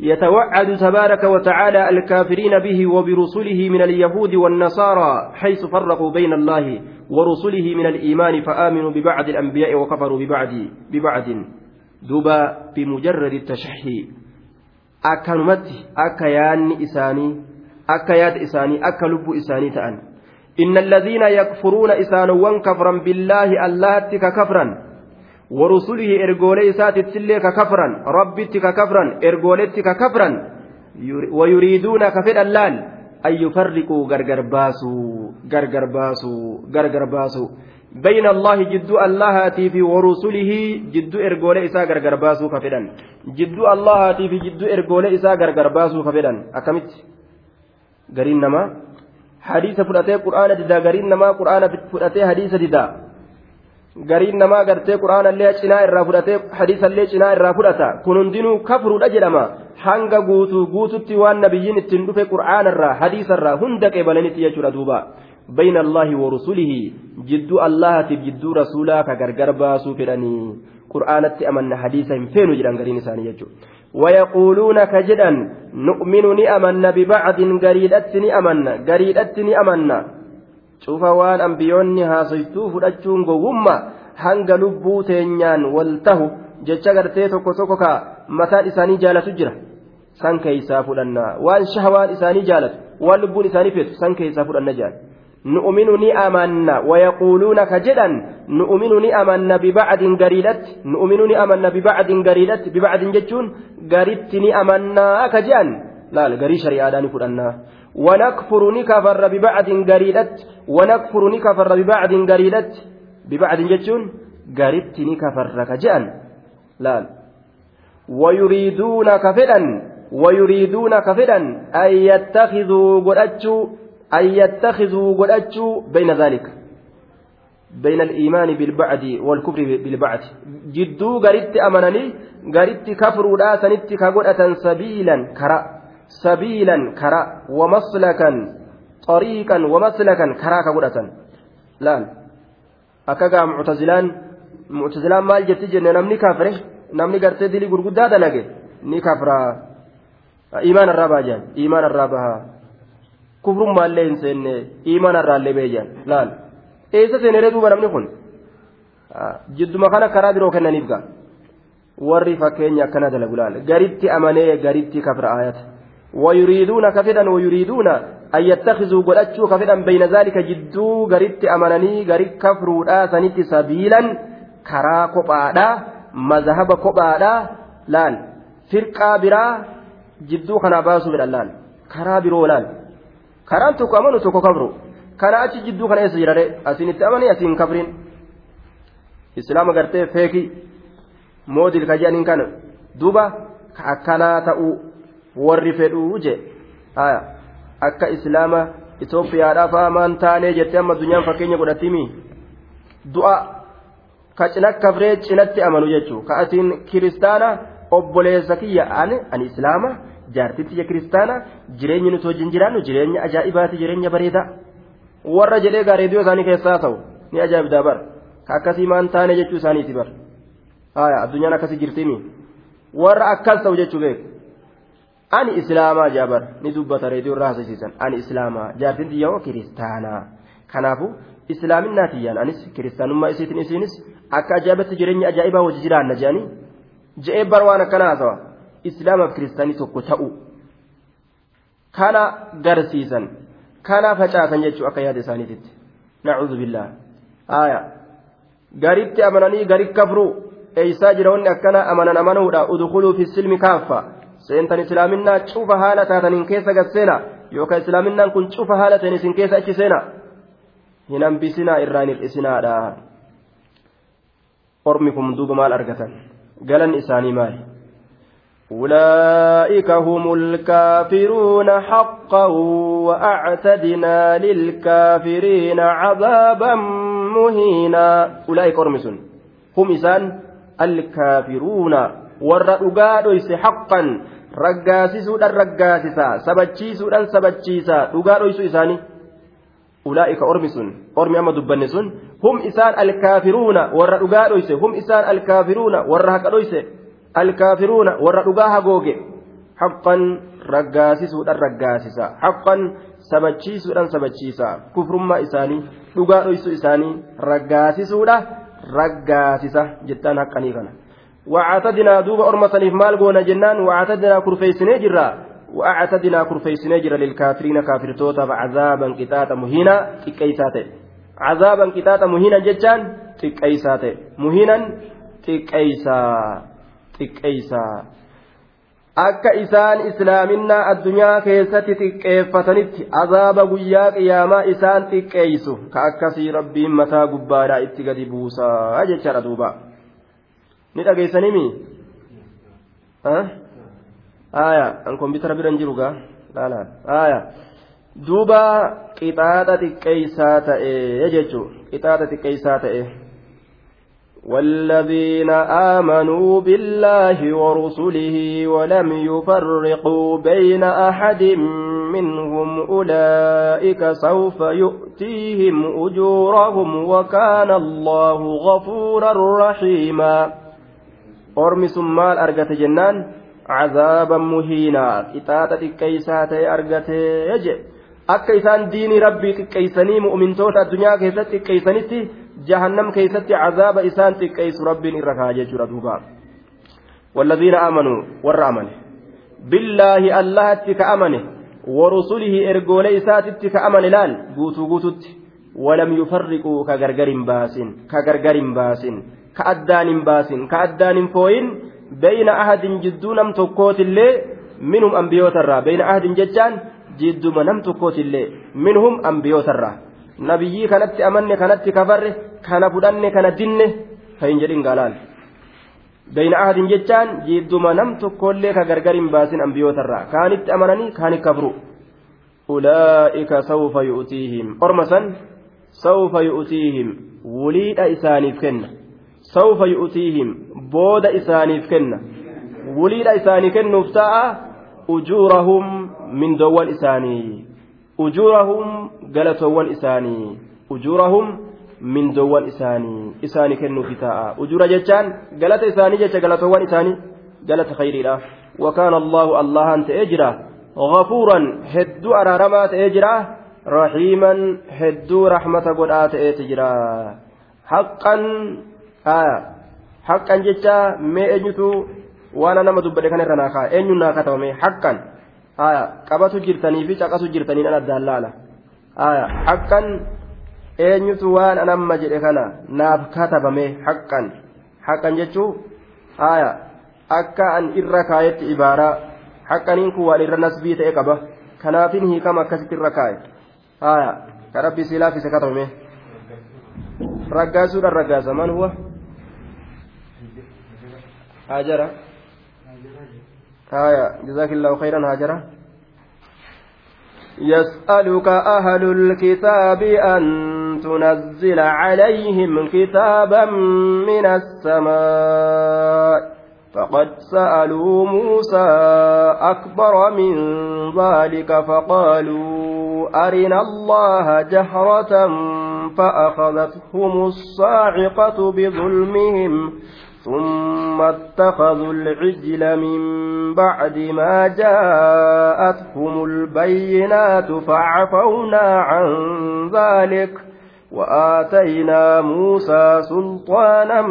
يتوعد تبارك وتعالى الكافرين به وبرسله من اليهود والنصارى حيث فرقوا بين الله ورسله من الإيمان فآمنوا ببعض الأنبياء وكفروا ببعض ببعض. دوبا بمجرد التشحي. أكنمت أكيان إساني أكيات إساني أكلب إساني تأن. إن الذين يكفرون إسانوا كفرا بالله اللاتك كفرا. ورسله إرجولي ساتت سلي ككفرا ربتك كفرا إرجولتك كفرا ويريدون كفر اللال أن يفرقوا غرغر باسو غرغر باسو غرغر باسو بين الله جد الله في ورسله جد إرجولي إسا غرغر باسو كفرا جد الله في جد إرجولي إسا غرغر باسو كفرا أكمت غرين نما حديث فلاتي قرآن ددا غرين نما قرآن فلاتي حديث ددا gariin namaa gartee quraanallee cinaa irraa fudhatee hadiisallee cinaa irraa fudhata kun hundinuu kafruudha jedhama hanga guutuu guututti waan nabiyyiin ittiin dhufe qur'aanarraa hadiisarraa hunda qeebalanitti jechuudha duuba bayna allaahi warusulihi jidduu allahatiif jidduu rasuulaa ka gargar baasuu fedhanii qur'aanatti amanna hadiisa hin feenu jedhan gariin isaanii jechuudha ويقولون كجدا نؤمن نأمن ببعض قريدت نأمن قريدت نأمن cufa waan ambiyoonni haasoftuu fudhachuun gowwummaa hanga lubbuu teenyaan wal tahu jecha gartee tokko tokko kaa mataan isaanii jaalatu jira. San keeysaa fudhanna. Waan shahawaan isaanii jaalatu waan lubbuun isaanii feetu san keeysaa fudhanna jaal nu'uminu ni amanna wayaquuluuna ka jedhan nu'uminu ni amanna bibacdin gariidhatti nu'uminu ni amanna bibacdin gariidhatti. Bibacdin jechuun garitti ni amannaa ka jedhan. Laal garii shari'aadhaa ni fudhannaa. ونكفر نكفر ببعد قريدت ونكفر نكفر ببعد قريدت ببعد جتون قريدت نكفر كجان لا ويريدون كفدا ويريدون كفدا أن يتخذوا قرأتشوا أن يتخذوا قدأتشوا بين ذلك. بين الإيمان بالبعد والكفر بالبعد. جدو قريت أمنني قريت كفر لا سنت كقدأة سبيلا. كرا سبيلا كرا ومسلكا طريقا ومسلكا كرا كقدأة لا أكاقا معتزلان معتزلان مال جت جنة نمني كافره نمني قرتي دلي قرقودا دلقي ni kafra iimaan irraa baajaan iimaan irraa bahaa kufrummaallee hin seenne iimanarraallee beejan laal eessa seeneree duuba namni kun jidduma kana karaa biroo kennaniif gaa warri fakkeenya akkana dalagu laal garitti amanee garitti kafra ayata ويريدون كفدا ويريدون أن يتخذوا قدتشوا كفدا بين ذلك جدو غريت أمانني غريت كفروا سنت سبيلا كرا كوبادا مذهب كوبادا لأن فرقا برا جدو خنا باسو بالله كرا برو لأن amanu tokko kabru kana achi jidduu kana eessa jirare asinitti amanii asiin kabrin islaama gartee feeki moodil ka jedhaniin kana duuba akkanaa ta'uu warri fedhuu je akka islaama itoophiyaadhaa fa'aa maan taanee jettee amma addunyaan fakkeenya godhatimi du'a ka cina kabree cinatti amanu jechuu ka asiin kiristaana obboleessa kiyya ani islaama jaartitti ya kiristaana jireenyi nuti wajjin jiraannu jireenya ajaa'ibaati jireenya bareedaa warra jedhee gaa reediyoo isaanii keessaa ta'u ni ajaa'ibdaa bar ka akkasii maan taane jechuu isaaniiti bar haya addunyaan akkasii jirtimi warra akkas ta'u jechuu beeku ani islaamaa jaabar ni dubbata reediyoo irraa haasasiisan ani islaamaa jaartiin xiyyaa'oo kiristaanaa kanaafu islaaminaa tiyyaan anis kiristaanummaa isiitiin isiinis akka ajaa'ibatti jireenya ajaa'ibaa wajji jiraanna jedhanii je'ee bar waan haasawa islaamaaf kiristaanii tokko ta'u kana garsiisan kana facaasan jechuu akka yaada isaaniititti nacuudhu billaa aya garitti amananii gari kafruu eeysaa jira wanni akkana amanan amanuudha udkuluu fi silmi kaaffa seentan islaaminaa cufa haala taataniin keessa gasseena yookaan islaaminaan kun cufa haala ta'in isin keessa achi seena hin hambisinaa irraan hir'isinaadha ormi kun duuba maal argatan galan isaanii maali أولئك هم الكافرون حقا وأعتدنا للكافرين عذابا مهينا أولئك أرمس هم إسان الكافرون والرقاد حقا raggaasisuudhaan raggaasisaa sabachiisuudhaan sabachiisaa dhugaa dhoysu isaanii ulaa'ika ormi sun ormi amma dubbanne sun hum isaan alkaafiruuna warra dhugaa dhoyse hum isaan alkaafiruuna warra haqa dhoyse alkaafiruuna warra dhugaa hagooge haqqan raggaasisuudhaan raggaasisa haqqan sabachiisuudhaan sabachiisa kufrummaa isaanii dhugaa dhoysuu isaanii raggaasisuudha raggaasisa jettaan haqqanii kana وعتدنا دوب أرمسنيف مال قونا جنان وعتدنا كرفيسني جرا وأعتدنا كرفيسني جرا للكافرين كافر توتا عذابا كتاتا مهينا تكيسات عذابا كتاتا مهينا جتان تكيسات مهينا تكيسا xiqqeeysaa akka isaan islaaminaa addunyaa keessatti xiqqeeffatanitti azaaba guyyaa qiyaamaa isaan xiqqeeysu ka akkasii rabbiin mataa gubbaadhaa itti gadi buusaa jechaadha duuba ni dhageessanimi aya an koompitara biran jiru gaa laalaan aya duuba qixaaxa xiqqeeysaa ta'e jechuu qixaaxa xiqqeeysaa ta'e والذين آمنوا بالله ورسله ولم يفرقوا بين أحد منهم أولئك سوف يؤتيهم أجورهم وكان الله غفورا رحيما أرمي سمال أرقت جنان عذابا مهينا إتاتة كيسات أرقت يجي akka isaan diinii rabbii xiqqeeysanii mu'mintoota addunyaa keessatti xiqqeeysanitti jahannam keessatti cazaaba isaan xiqqeeysu rabbiin irra kaa jechuudha duuba والذين آمنوا والرأمن بالله الله كأمنه ورسله إرجولي ساتت كأمن لال قوتو قوتت ولم يفرقوا كغرغر باس كغرغر باس ka addaan hin baasin ka addaan hin fooyin beeyna ahadin jidduu nam tokkootillee minhum ambiyootarraa. Bayna ahadin jechaan jidduma nam tokkootillee minhum ambiyootarraa. Nabiyyii kanatti amanne kanatti kafarre kana fudhanne kana dinne ka hin jedhin gaalaan. Beeyna ahadin jechaan jidduma nam tokkoollee ka gargar hin baasin ambiyootarraa. Kaanitti amananii kaanitti kafru. Ulaa'ika sawfa yu'tiihim. Orma san sawfa yu'tiihim. Wuliidha isaaniif kenna. إسانيف كنّ وليد إساني كنّوف تا'a أجورهم من دوان إساني. أجورهم قالتوان إساني. أجورهم من دوان إساني. إساني كنّوف تا'a أجور جتان قالت إساني جت قالتوان إساني. قالت خيري لا. وكان الله الله أنت أجرا. غفورا هدو أرارما تأجرا rahiiman hedduu rahmata godhaa ta'eeti jira haqqan haqqan jecha mee eenyutu waan nama dubbadhe kana irra naakaa eenyuun naa katabame haqqan qabatu jirtanii fi caqasu jirtanii an addaan laala haqqan eenyutu waan an amma jedhe kana naaf katabame haqqan haqqan jechuu akka an irra kaayetti ibaaraa haqqaniin kun waan irra nasbii ta'e qaba kanaafin hiikama akkasitti irra kaaye ka rabbi si laafise katabame raggaasuudhaan raggaasa man huwa هاجرة. هايا جزاك الله خيرا هاجرة. يسألك أهل الكتاب أن تنزل عليهم كتابا من السماء. فقد سألوا موسى أكبر من ذلك فقالوا أرنا الله جهرة فأخذتهم الصاعقة بظلمهم. ثم اتخذوا العجل من بعد ما جاءتهم البينات فعفونا عن ذلك وآتينا موسى سلطانا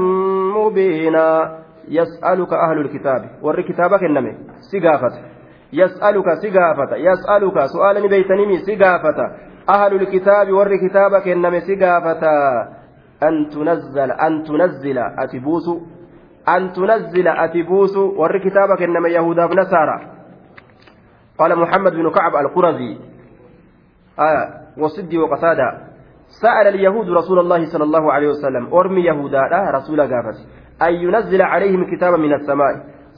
مبينا. يسألك أهل الكتاب. ور كتابك النمي سقافة يسألك سقافة يسألك سؤالا بيتنمي سقافة أهل الكتاب ور كتابك النمي سقافة أن تنزل أن تنزل. أتبوس أن تنزل أتبوس ور كتابك النمي يهودا بنصارى قال محمد بن كعب القرظي. آه وصدي وقتادة سأل اليهود رسول الله صلى الله عليه وسلم أرمي يهودا رسول قافته أن ينزل عليهم كتابا من السماء.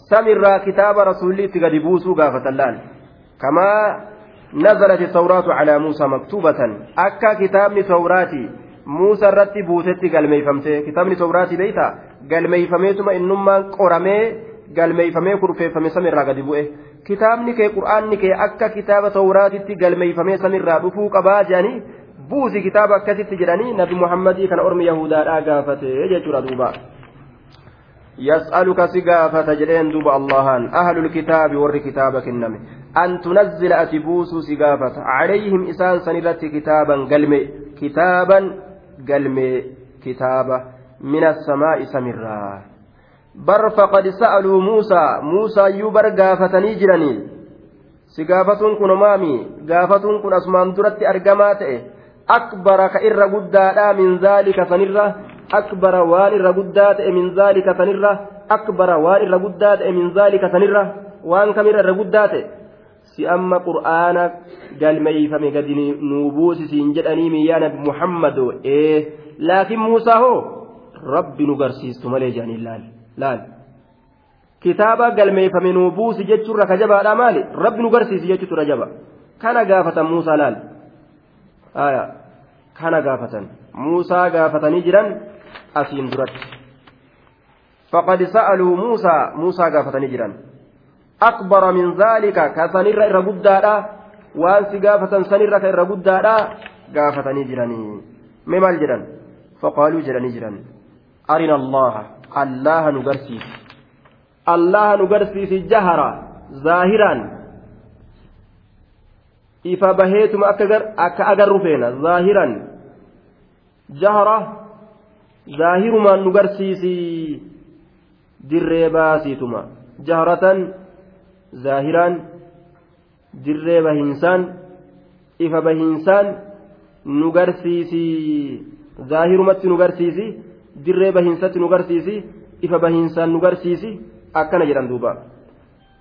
سمر كتاب رسول تقد بوسو قافة اللال. كما نزلت التوراة على موسى مكتوبة. أكا كتابني توراتي موسى الرتي بوتتي قال ميفمتي. كتابني توراتي بيتا. إنما قرمي قال ميفمي كرفيفمي سمر قد بوئه kitaabni kee qur'aanni kee akka kitaaba tawraatitti galmeeyfamee samirraa dhufuu qabaa jedhanii buusi kitaaba akkasitti jedhanii nabi muhammadii kana ormi yahudaadhaa gaafate jechuudha duuba يسألك سقافة جلين دوب اللهان أهل الكتاب ور كتابك النمي أن تنزل أتبوس سقافة عليهم إسان سنرت كتابا قلمي كتابا قلمي كتابة من السماء سمرا بر فقد سألوا موسى موسى يبر قافتني جرني سقافة كن مامي قافة كن أسمان درت أرقمات أكبر كإر قدادا من ذلك سنرة zaalika sanirra akbara waan irra guddaa ta'e min zaalika sanirra waan kamirra irra guddaa ta'e si amma qur'aana galmeeyfame gadi nuu buusisiin jedhanii miyyaa nabi muhammadoo ee laakiin muusaa hoo rabbi nu garsiistu malee jedhanii laal kitaaba galmeeyfame nuu buusi jechuurra ka jabaadha maali? Rabbi nu garsiisi jechuutu rajaba kana gaafatan muusaa laal. Kana gaafatan. Muusaa gaafatanii jiran asiin duratti. Faqad sa'aluu muusaa. Muusaa gaafatanii jiran. Akbara min zaalika. Ka sanirra irra guddaadha waan si gaafatan sanirra ka irra guddaadha gaafatanii jiranii. Mee maal jedhan? Faqaaluu jedhanii jiran nu garsiisi allaha nu garsiisi jahara zaahiraan ifa baheetuma akka agarru feena zaahiran jahara zaahirumaan nu garsiisi dirree baasiituma jaharatan zaahiraan dirree bahiinsaan ifa bahiinsaan nu garsiisi zaahirumatti nu garsiisi dirree bahiinsatti nu garsiisi ifa bahiinsaan nu garsiisi akkana jedhan duuba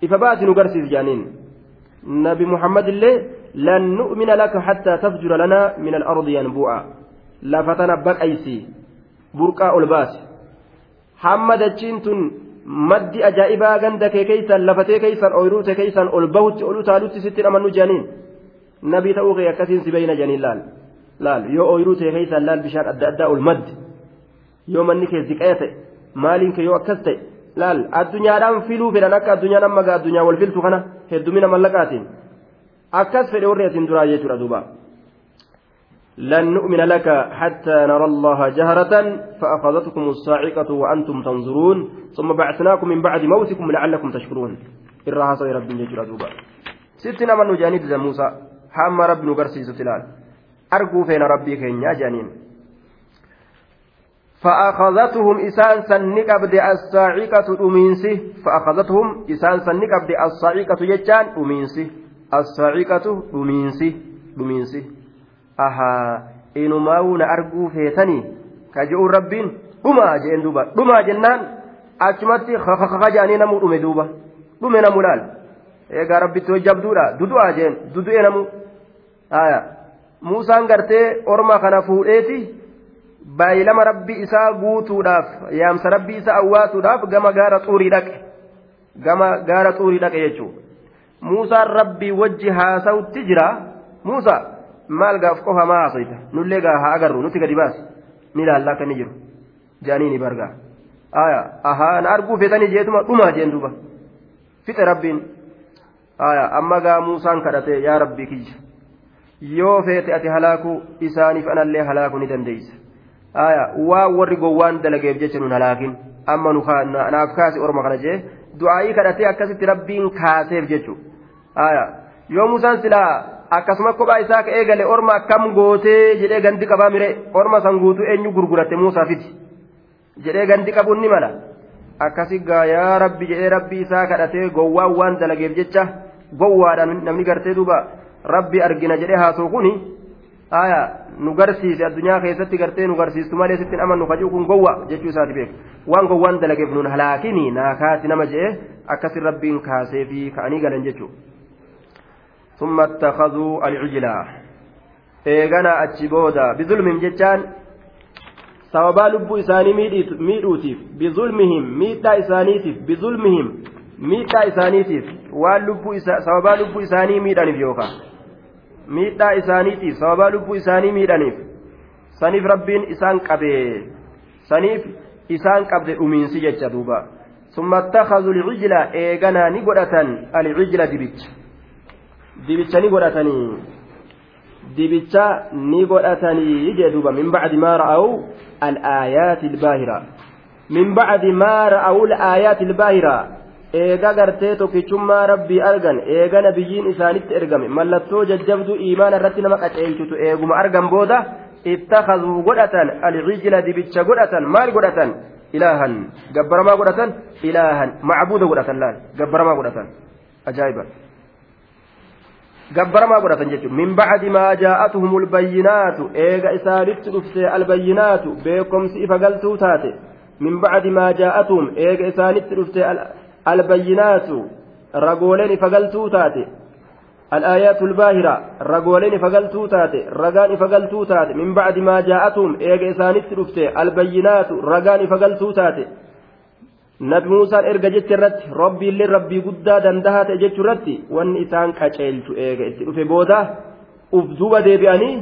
ifa baati nu garsiisi jaaniin nabi muhammad illee lan nu'mina laka hattaa tafjura lanaa min al-ardi yanbu'a lafa tana baqaysi burqaa ol baasi hamma dachiin tun maddi ajaa'ibaa ganda kee keeysan lafatee keeysan ooyiruute keeysan ol bahutti ol utaalutti sitti amannu jaaniin nabii ta'uu kee akkasiin si beeyna janiin laal laal yoo ooyiruute keeysan laal bishaan adda addaa ol maddi yoo manni kee ziqaya ta'e maaliin kee yoo akkas ta'e laal addunyaadhaan filuu fedhan akka addunyaan amma gaa addunyaa wal filtu kana heddumina mallaqaatiin akkas fedhe warri asin duraa jechuudha duuba لن نؤمن لك حتى نرى الله جهرة فأخذتكم الصاعقة وأنتم تنظرون ثم بعثناكم من بعد موتكم لعلكم تشكرون إرها صير رب جل دوبا ستنا من جانب موسى حام رب نقرسي ستلال أرجو فين ربي كين جانين فأخذتهم إسان سنك أبدي الصاعقة أمينسي فأخذتهم إسان سنك أبدي الصاعقة يجان أمينسي الصاعقة أمينسي أمينسي ahaa inumaa'uu na arguu feetanii ka je'uun rabbiin dhumaa jeen duuba dhumaa jennaan achumatti kakaka jedhanii namuu dhume duuba dhume namu laal eegaa rabbitti hojjabduudha dudu'aa jeen dudu'e namu haya muusaan gartee orma kana fuudheeti baay'ilama rabbi isaa guutuudhaaf yaamsa rabbi isaa awwaatuudhaaf gama gaara xuurii dhaqe. Gama gaara xuurii dhaqe jechuudha. Muusaan rabbii wajji haasawutti jira. Muusaa. maal gaaf qofa maa haasayta nullee gaa haa agarru nuti gadi baas ni ilaalla akka inni jiru. Jaanii ni bargaa. Aya ahaa na arguu feetanii jeetuma dhumaa jeen duuba. Fixe rabbiin. Aya amma gaa muusaan kadhate yaa rabbii kiyya yoo feete ati halaakuu isaaniif anallee halaakuu ni dandeeysa waa warri gowwaan dalageef jecha nun halaakin amma nu naaf kaasi orma kana jee du'aa'ii kadhatee akkasitti rabbiin kaaseef jechu yoo muusaan silaa akkasuma kophaa isaa ka eegale orma akkam gootee jedhee gandi qabaa mire orma san guutuu eenyu gurguratte muusaafiti jedhee gandi qabuun ni mala akkasi gaa yaa rabbi jedhee rabbi isaa kadhatee gowwaan waan dalageef jecha gowwaadhaan namni gartee duuba rabbi argina jedhee haasoo kuni aya nu garsiise addunyaa keessatti gartee nu garsiistu malee sittin amannu kajuu kun gowwa jechuu isaati beek waan gowwaan dalageef nun halaakini naa kaasi nama jedhee akkasin rabbiin kaasee fi ka'anii galan jechuudha. ثم اتخذوا العجلة إيغانا أتشبودا بظلمهم جتان سوابا لبو إساني ميدوتيف بظلمهم ميتا إسانيتيف بظلمهم ميتا إسانيتيف واللبو إسا سوابا لبو إساني ميدانيف يوكا miidhaa isaaniitiif sababa lubbuu isaanii miidhaniif. Saniif rabbiin isaan qabee saniif isaan qabde dhumiinsi jecha duuba. Summa attakhazu alcijla eeganaa ni godhatan alcijla dibicha. Dibicha ni godhatanii. Dibicha ni godhatanii jee duuba. Min bacdi maa ra'aw alaayaati albaahira. Min bacdi maa ra'aw alaayaati albaahiraa eega gartee tokkichummaa rabbii argan eega nabiyyiin isaanitti ergame. Mallattoo jajjabduu iimaana irratti nama qaceelchutu eeguma argan booda ittakazuu godhatan alcijla dibicha godhatan maal godhatan? Ilaahan. Gabbaramaa godhatan? Ilaahan. Macbuuda godhatan laal. Gabbaramaa godhatan. Ajaa'iba. Gabbaramaa godhatan jechuudha min bacdi maa jaa'atuhum albayyinaatu eega isaanitti dhufte albayyinaatu beekomsi ifa galtuu taate. Min bacdi maa jaa'atuhum eega isaanitti dhufte albayyinaatu ragooleen ifa galtuu taate al'aayaatu lbaahira ragooleen ifa galtuu taate ragaan ifa galtuu taate min ba'di maa jaa'atuun eega isaanitti dhufte albayyinaatu ragaan ifa galtuu taate nabi muusaan erga jecha irratti rabbiillee rabbii guddaa dandahaa ta'e jechuu irratti wanni isaan qaceelchu eega itti dhufe booda uf duuba deebi'anii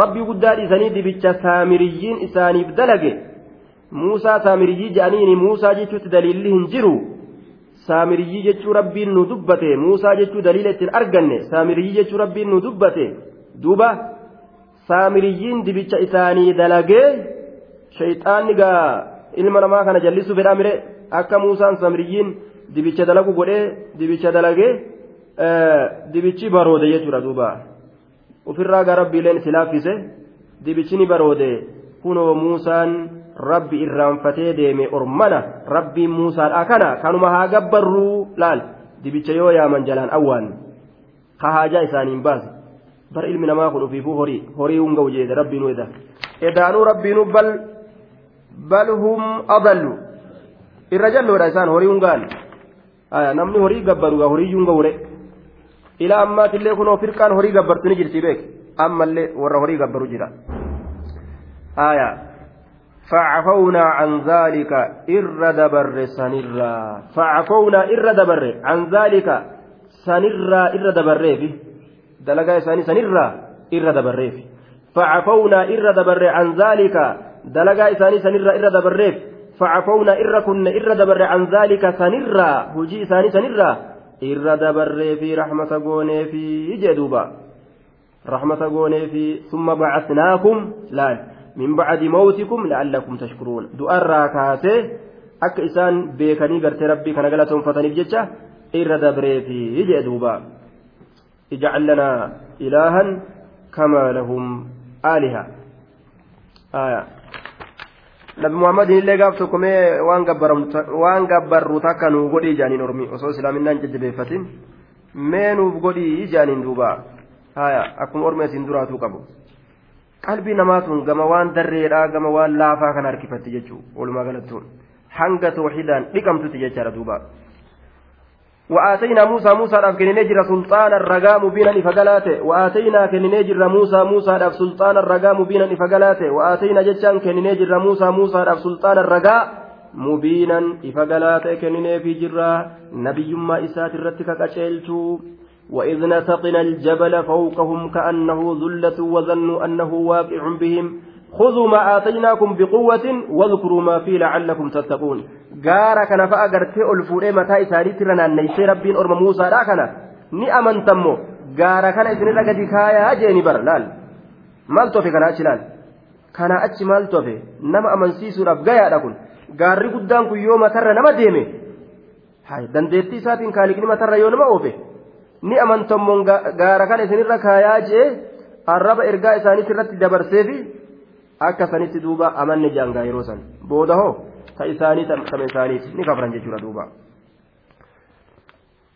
rabbii guddaa dhiisanii dibicha saamiriyyiin isaaniif dalage muusaa saamiriyyii je'aniini muusaa jechuutti daliilli hin jiru saamiriyyii jechuu rabbiin nu dubbate muusaa jechuu daliila ittiin arganne saamiriyyii jechuu rabbiin nu dubbate duuba saamiriyyiin dibicha isaanii dalagee shayxaanni gaa ilma namaa kana jallisuu fedhaa mire akka muusaan samiriyyiin dibicha dalagu godhee dibicha dalagee dibichi baroode jechuudha duuba ofirraa gaa rabbiileen itti laaffise dibichi ni baroode kunoo muusaan rabbi irraanfatee deeme ormana rabbiin muusaadha kana kanuma haa gabbarruu laal. Dibicha yoo yaaman jalaan awwaan ka haajaa isaaniin baase. Bar ilmi namaa kun ufiifuu horii horii hunga ujeede rabbiinuu eda. Edaanuu rabbiinuu bal bal hum adallu. Irra jalloodha isaan horii hungaan namni horii gabbaru horii hunga ure ilaa ammaatillee kunoo firqaan horii gabbartu ni jirti beek ammallee warra horii gabbaru jira. Aayaa فعفونا عن ذلك إر دبر سنرا. فعفونا إر دبر. عن ذلك سنرا إر دبر في. دلقا ساني سنرا إر دبر في. فعفونا إر دبر. عن ذلك دلقا ساني سنرا إر دبر فعفونا إر كن إر دبر. عن ذلك سنرا. هجي ساني سنرا. إر دبر في رحمة قوني في. جدوبا. رحمة قوني في. ثم بعثناكم لا. من بعد موتكم لعلكم تشكرون isaan beekanii gartee rabbii kana galatoonfataniif jecha irra dabree fi jee duuba ijcal lanaa ilaahan kamaa lahum aaliha nabi muhammadin illee gaaf tokko mee waan gabbarru takka nuu godhii jaaniin ormi osoo islaaminaan jajjabeeffatin mee nuuf godhii jaaniin duuba akkuma ormi isin duraatuu qabu qalbii namaatuun gama waan darreedhaa gama waan laafaa kana harkifatti jechuu walumaa galattuun hanga tawxiidaan dhiqamtutti jechaadha duuba. وآتينا موسى موسى راف كنينجر سلطان الرجاء مبينا إفقلاته وآتينا كنينجر موسى موسى راف سلطان الرجاء مبينا إفقلاته وآتينا جتشان كنينجر موسى موسى راف سلطان الرجاء مبينا إفقلاته كنيني في جرا نبي ما إسات الرتك كشيلتو وإذ نتقنا الجبل فوقهم كأنه ذلة وظنوا أنه واقع بهم خذوا ما آتيناكم بقوة واذكروا ما فيه لعلكم تتقون gaara kana fa'a gartee ol fuudhee mataa isaaniitti irra naanneessee rabbiin orma muusaadha kana ni amantammo gaara kana isinirra gadi kaayaa jeeni bara laal maal tofe kana achi laal kana achi maal tofe nama amansiisuudhaaf gayaadha kun gaarri guddaan kun yoo matarra nama deeme dandeettii isaatiin kaaliqni matarra yoo nama oofe ni amantammoon gaara kana isinirra kaayaa jee arraba ergaa isaaniitti irratti dabarseefi akka sanitti duuba amanne jaangaa yeroo san booda hoo ta isaanii tama isaaniiti ni kafran jechuudha duuba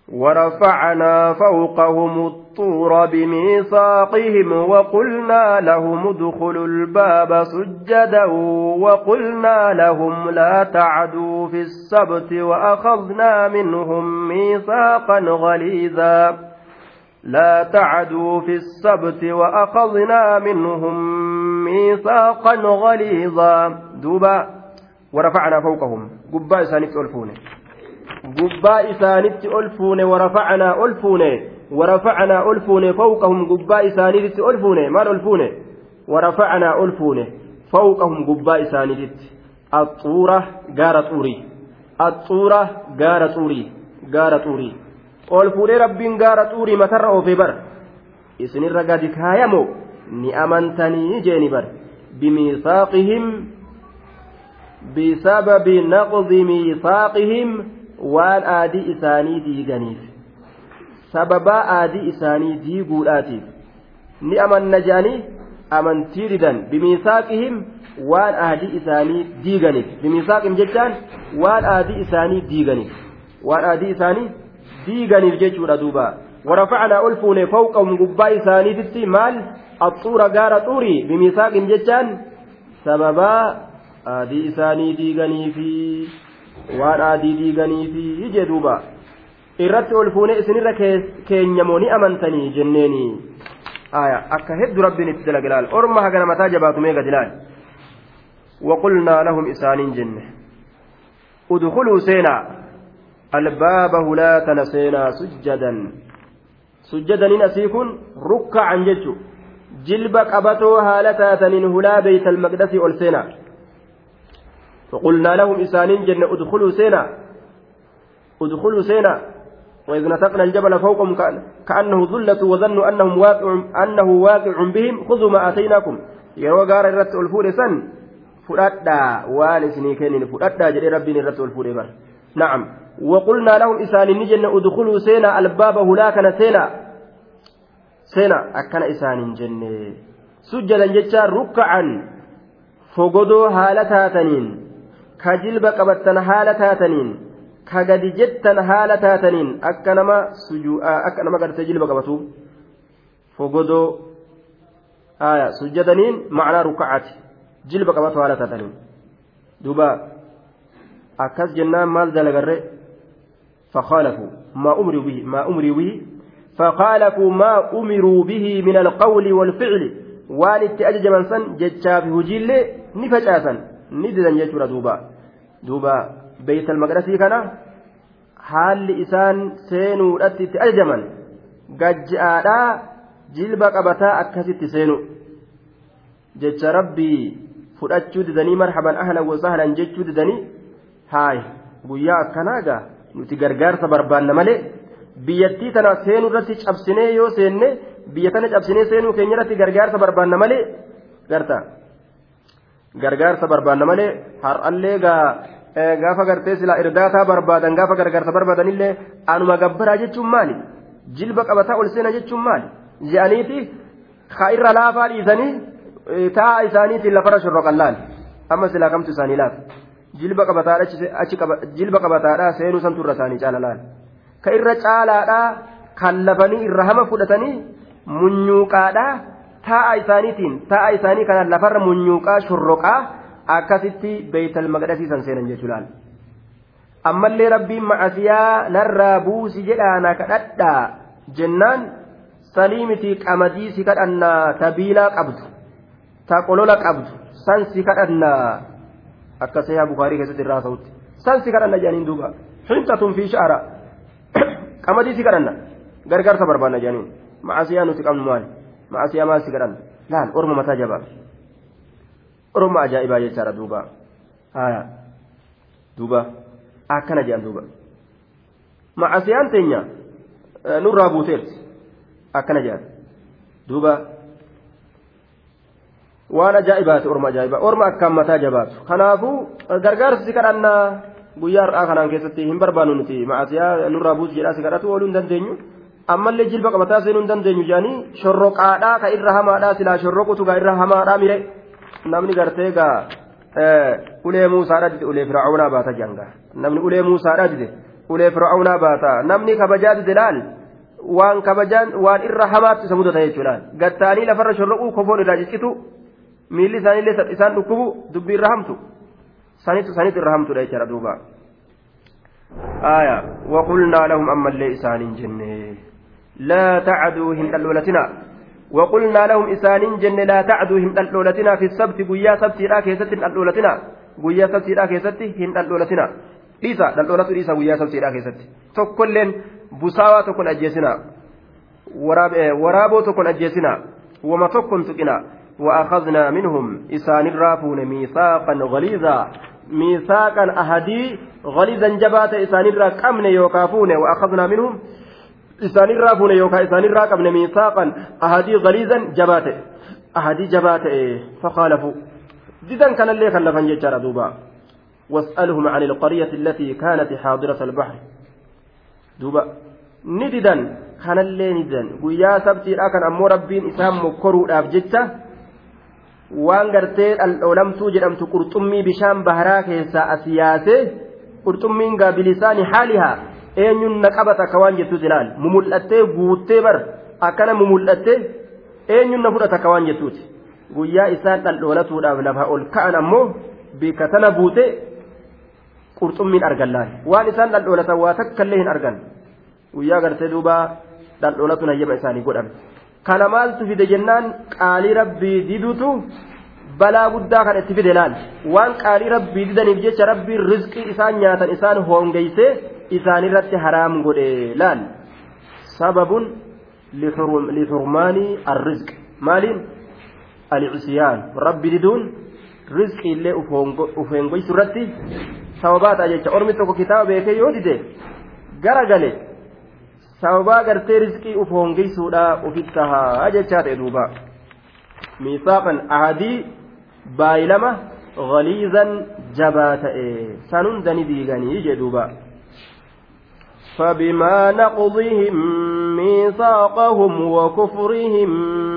ورفعنا فوقهم الطور بميثاقهم وقلنا لهم ادخلوا الباب سجدا وقلنا لهم لا تعدوا في السبت وأخذنا منهم ميثاقا غليظا. لا تعدوا في السبت وأخذنا منهم ميثاقا غليظا. دوبا ورفعنا فوقهم. قباء إسانيت ألفون قباء إسانيت ألفون ورفعنا ألفون ورفعنا ألفون فوقهم قباء إسانيت ألفون ما ألفون؟ ورفعنا ألفون فوقهم قباء إسانيت الطورة قارة طوري. الطورة قارة طوري. قارة طوري. ألفون رب قارة طوري متر أو في بر. إسن الرقاد كايمو. jeeni bar bimiisaaqihim bisababi naqdi miisaaqihim waan aadii isaanii diiganiif sababaa aadii isaanii diiguudhaatiif ni amanna je'anii amantii didan bimiisaaqihim waan aadii isaanii diiganiif bimiisaaqihim jechaan waan aadii isaanii diiganiif waan aadii isaanii diiganiif jechuudha duuba ورفعنا ألفون فوقهم قباء ثاني مال الطور غار طوري بميثاق جتان سببا آدي ثاني ديغني في وان آدي ديغني في يجدوبا irratti ol fuunee isinirra keenyamoo ni amantanii jenneeni akka heddu rabbiin itti dalage laal orma hagana mataa jabaatu mee gad ilaal وقلنا لهم إسانين جنة ادخلوا سينا الباب هلاتنا سينا سجدا kun rukkacan jechu jilba qabatoo haala taataniin hulaa beeyt almaqdasii ol seena فقلنا لهم إسانين جنة ادخلوا سينا ادخلوا سينا وإذ نتقنا الجبل فوقهم كأنه ذلة وظنوا أنهم واقع أنه واقع بهم خذوا ما آتيناكم. yeroo gaara irratti ol fuudhe san fudhadhaa waan isinii kennin fudhadhaa jedhee na'am وقلنا لهم إسان نجن أدخلوا سينا الباب هلاكنا سينا سينا. أكن إسان جنة سجدا جتا ركعا. فقدوا هالتاتنين كجلب قبتنا هالتاتنين ka gadi jettan haala taataniin akka nama akka nama gartee jilba qabatu fogodoo sujjadaniin macnaa rukacaati jilba qabatu haala taataniin duuba akkas jennaan maal dalagarre فخالفوا ما أمروا به ما أمروا به فخالفوا ما أمروا به من القول والفعل وان اتأجج من سن جتشا في هجيل نفجأسا نددا يجور دوبا دوبا beeytal maqdasii kana haalli isaan seenuudhaatti itti ajajaman gajja'aadhaa jilba qabataa akkasitti seenu. Jecha rabbii fudhachuu didanii marhaban ahlan wasahlan jechuu didanii haay guyyaa akkanaagaa nuti gargaarsa barbaanna malee biyyattii tana seenuu irratti cabsinee yoo seenne biyya tana cabsinee seenuu keenya irratti gargaarsa barbaanna malee garta gargaarsa barbaanna malee har'allee gaa gaafa gartee silaa irdaataa barbaadan gaafa gargaarsa barbaadanillee anuma gabbaraa jechuun maali jilba qabataa ol seena jechuun maali je'aniiti ka irra laafaa dhiisanii taa'a isaaniitiin lafarra shorroqallaan amma silaa kamtu isaanii laafa. jilba qabataadhaa seenuu san turra isaanii caalalaan ka irra caalaadhaa kan lafanii irra hama fudhatanii munyuuqaadhaa taa'a isaaniitiin taa'a isaanii kana lafarra munyuuqaa shorroqaa akkasitti beeytal maqdasiisan seenan jechuudhaan ammallee rabbiin macasiyaa narraa buusi jedhaana kadhadhaa jennaan sanii miti qamadii si kadhannaa tabiilaa qabdu ta qolola qabdu san si kadhannaa. akka seehaa bukaarii keessatti irraa ta'utti san si kadhanna jedhaniin duuba xinxatun fi sha'ara qamadii si kadhanna gargaarsa barbaanna jedhaniin macasiyaa nuti qabnu maali macasiyaa maal si kadhanna laal orma mataa jabaa orma ajaa'ibaa jechaadha duuba haya duuba akkana jedhan duuba macasiyaan teenya nurraa buuteerti akkana jedhan duuba waan ajaa'ibaati orma ajaa'ibaa orma akkaan mataa jabaatu kanaafuu gargaarsi si kadhannaa guyyaa har'aa kanaan keessatti hin barbaannu nuti macasiyaa nurraa buusu jedhaa si kadhatu ooluu hin dandeenyu ammallee jilba qabataa seenuu hin dandeenyu jedhanii shorroqaadhaa ka irra hamaadhaa silaa shorroqutu gaa irra hamaadhaa mire namni gartee gaa ulee muusaadha dide ulee fir'aawnaa baata janga namni ulee muusaadha dide ulee fir'aawnaa baata namni kabajaa dide laal waan kabajaan waan irra hamaatti isa mudata jechuudha gattaanii lafarra shorroquu kofoon irraa ciccitu miilli isaaniillee isaan dhukkubu dubbii irra hamtu sanitu sanitu irra hamtudha jechaadha duuba آية وقلنا لهم أما اللي إسان جنة لا تعدوا هن الأولتنا وقلنا لهم إسان جنة لا تعدوا هن الأولتنا في السبت قويا سبت لا كيست الأولتنا. قويا سبت لا كيست هن الأولتنا. إيسا الأولة إيسا قويا سبت لا كيست تكلن بساوة تكون أجيسنا. وراب ورابو تكون أجيسنا. وما تكون تكنا. وأخذنا منهم إسان الرافون ميثاقا غليظا. ميثاقا أهدي غليظا جبات إسان الرا كمن يوكافون وأخذنا منهم إسان الرافون يوكا إسان الرا كمن ميثاقا أهدي غليظا جبات أهدي جبات فخالفوا جدا كان اللي خلفا ججار دوبا واسألهم عن القرية التي كانت حاضرة البحر دوبا نددا كان اللي نددا ويا سبتي لكن أمو ربين إسام مكروا أبجدته waan gartee dhaldholamtuu jedhamtu qurxummii bishaan baharaa keessaa as yaase qurxummiin gaabilisaani haalihaa. Eenyuun na qabata akka waan jettuuti ilaal mumul'attee guuttee bar akkana mumul'attee eenyuun na fudhata akka waan jettuuti guyyaa isaan dhaldholatuudhaaf lafa ol ka'an ammoo bika tana buute qurxummiin argan laal waan isaan dhaldholatan waa takkallee hin argan guyyaa gartee duuba dhaldholatuun hayyama isaanii godhame. kana maaltu fide jennaan qaalii rabbii didutu balaa guddaa kan itti fide laal waan qaalii rabbii didaniif jecha rabbiin rizqii isaan nyaatan isaan hoongeysee isaanirratti haraam godhe laal sababun lixurmaanii arrizq maaliin alcisiyaan rabbi diduun rizqii illee uf hoongoysu irratti sababaa ta'a jecha ormi tokko kitaaba beekee yoo dide gara gale sababaa gartee rizqii uf hoongeysuudha ufit tahaa jechaa ta'e duuba miisaaqan ahadii baay'ilama غليظا جبا تأي سنندني ديغني جدوبا فبما نقضهم ميثاقهم وكفرهم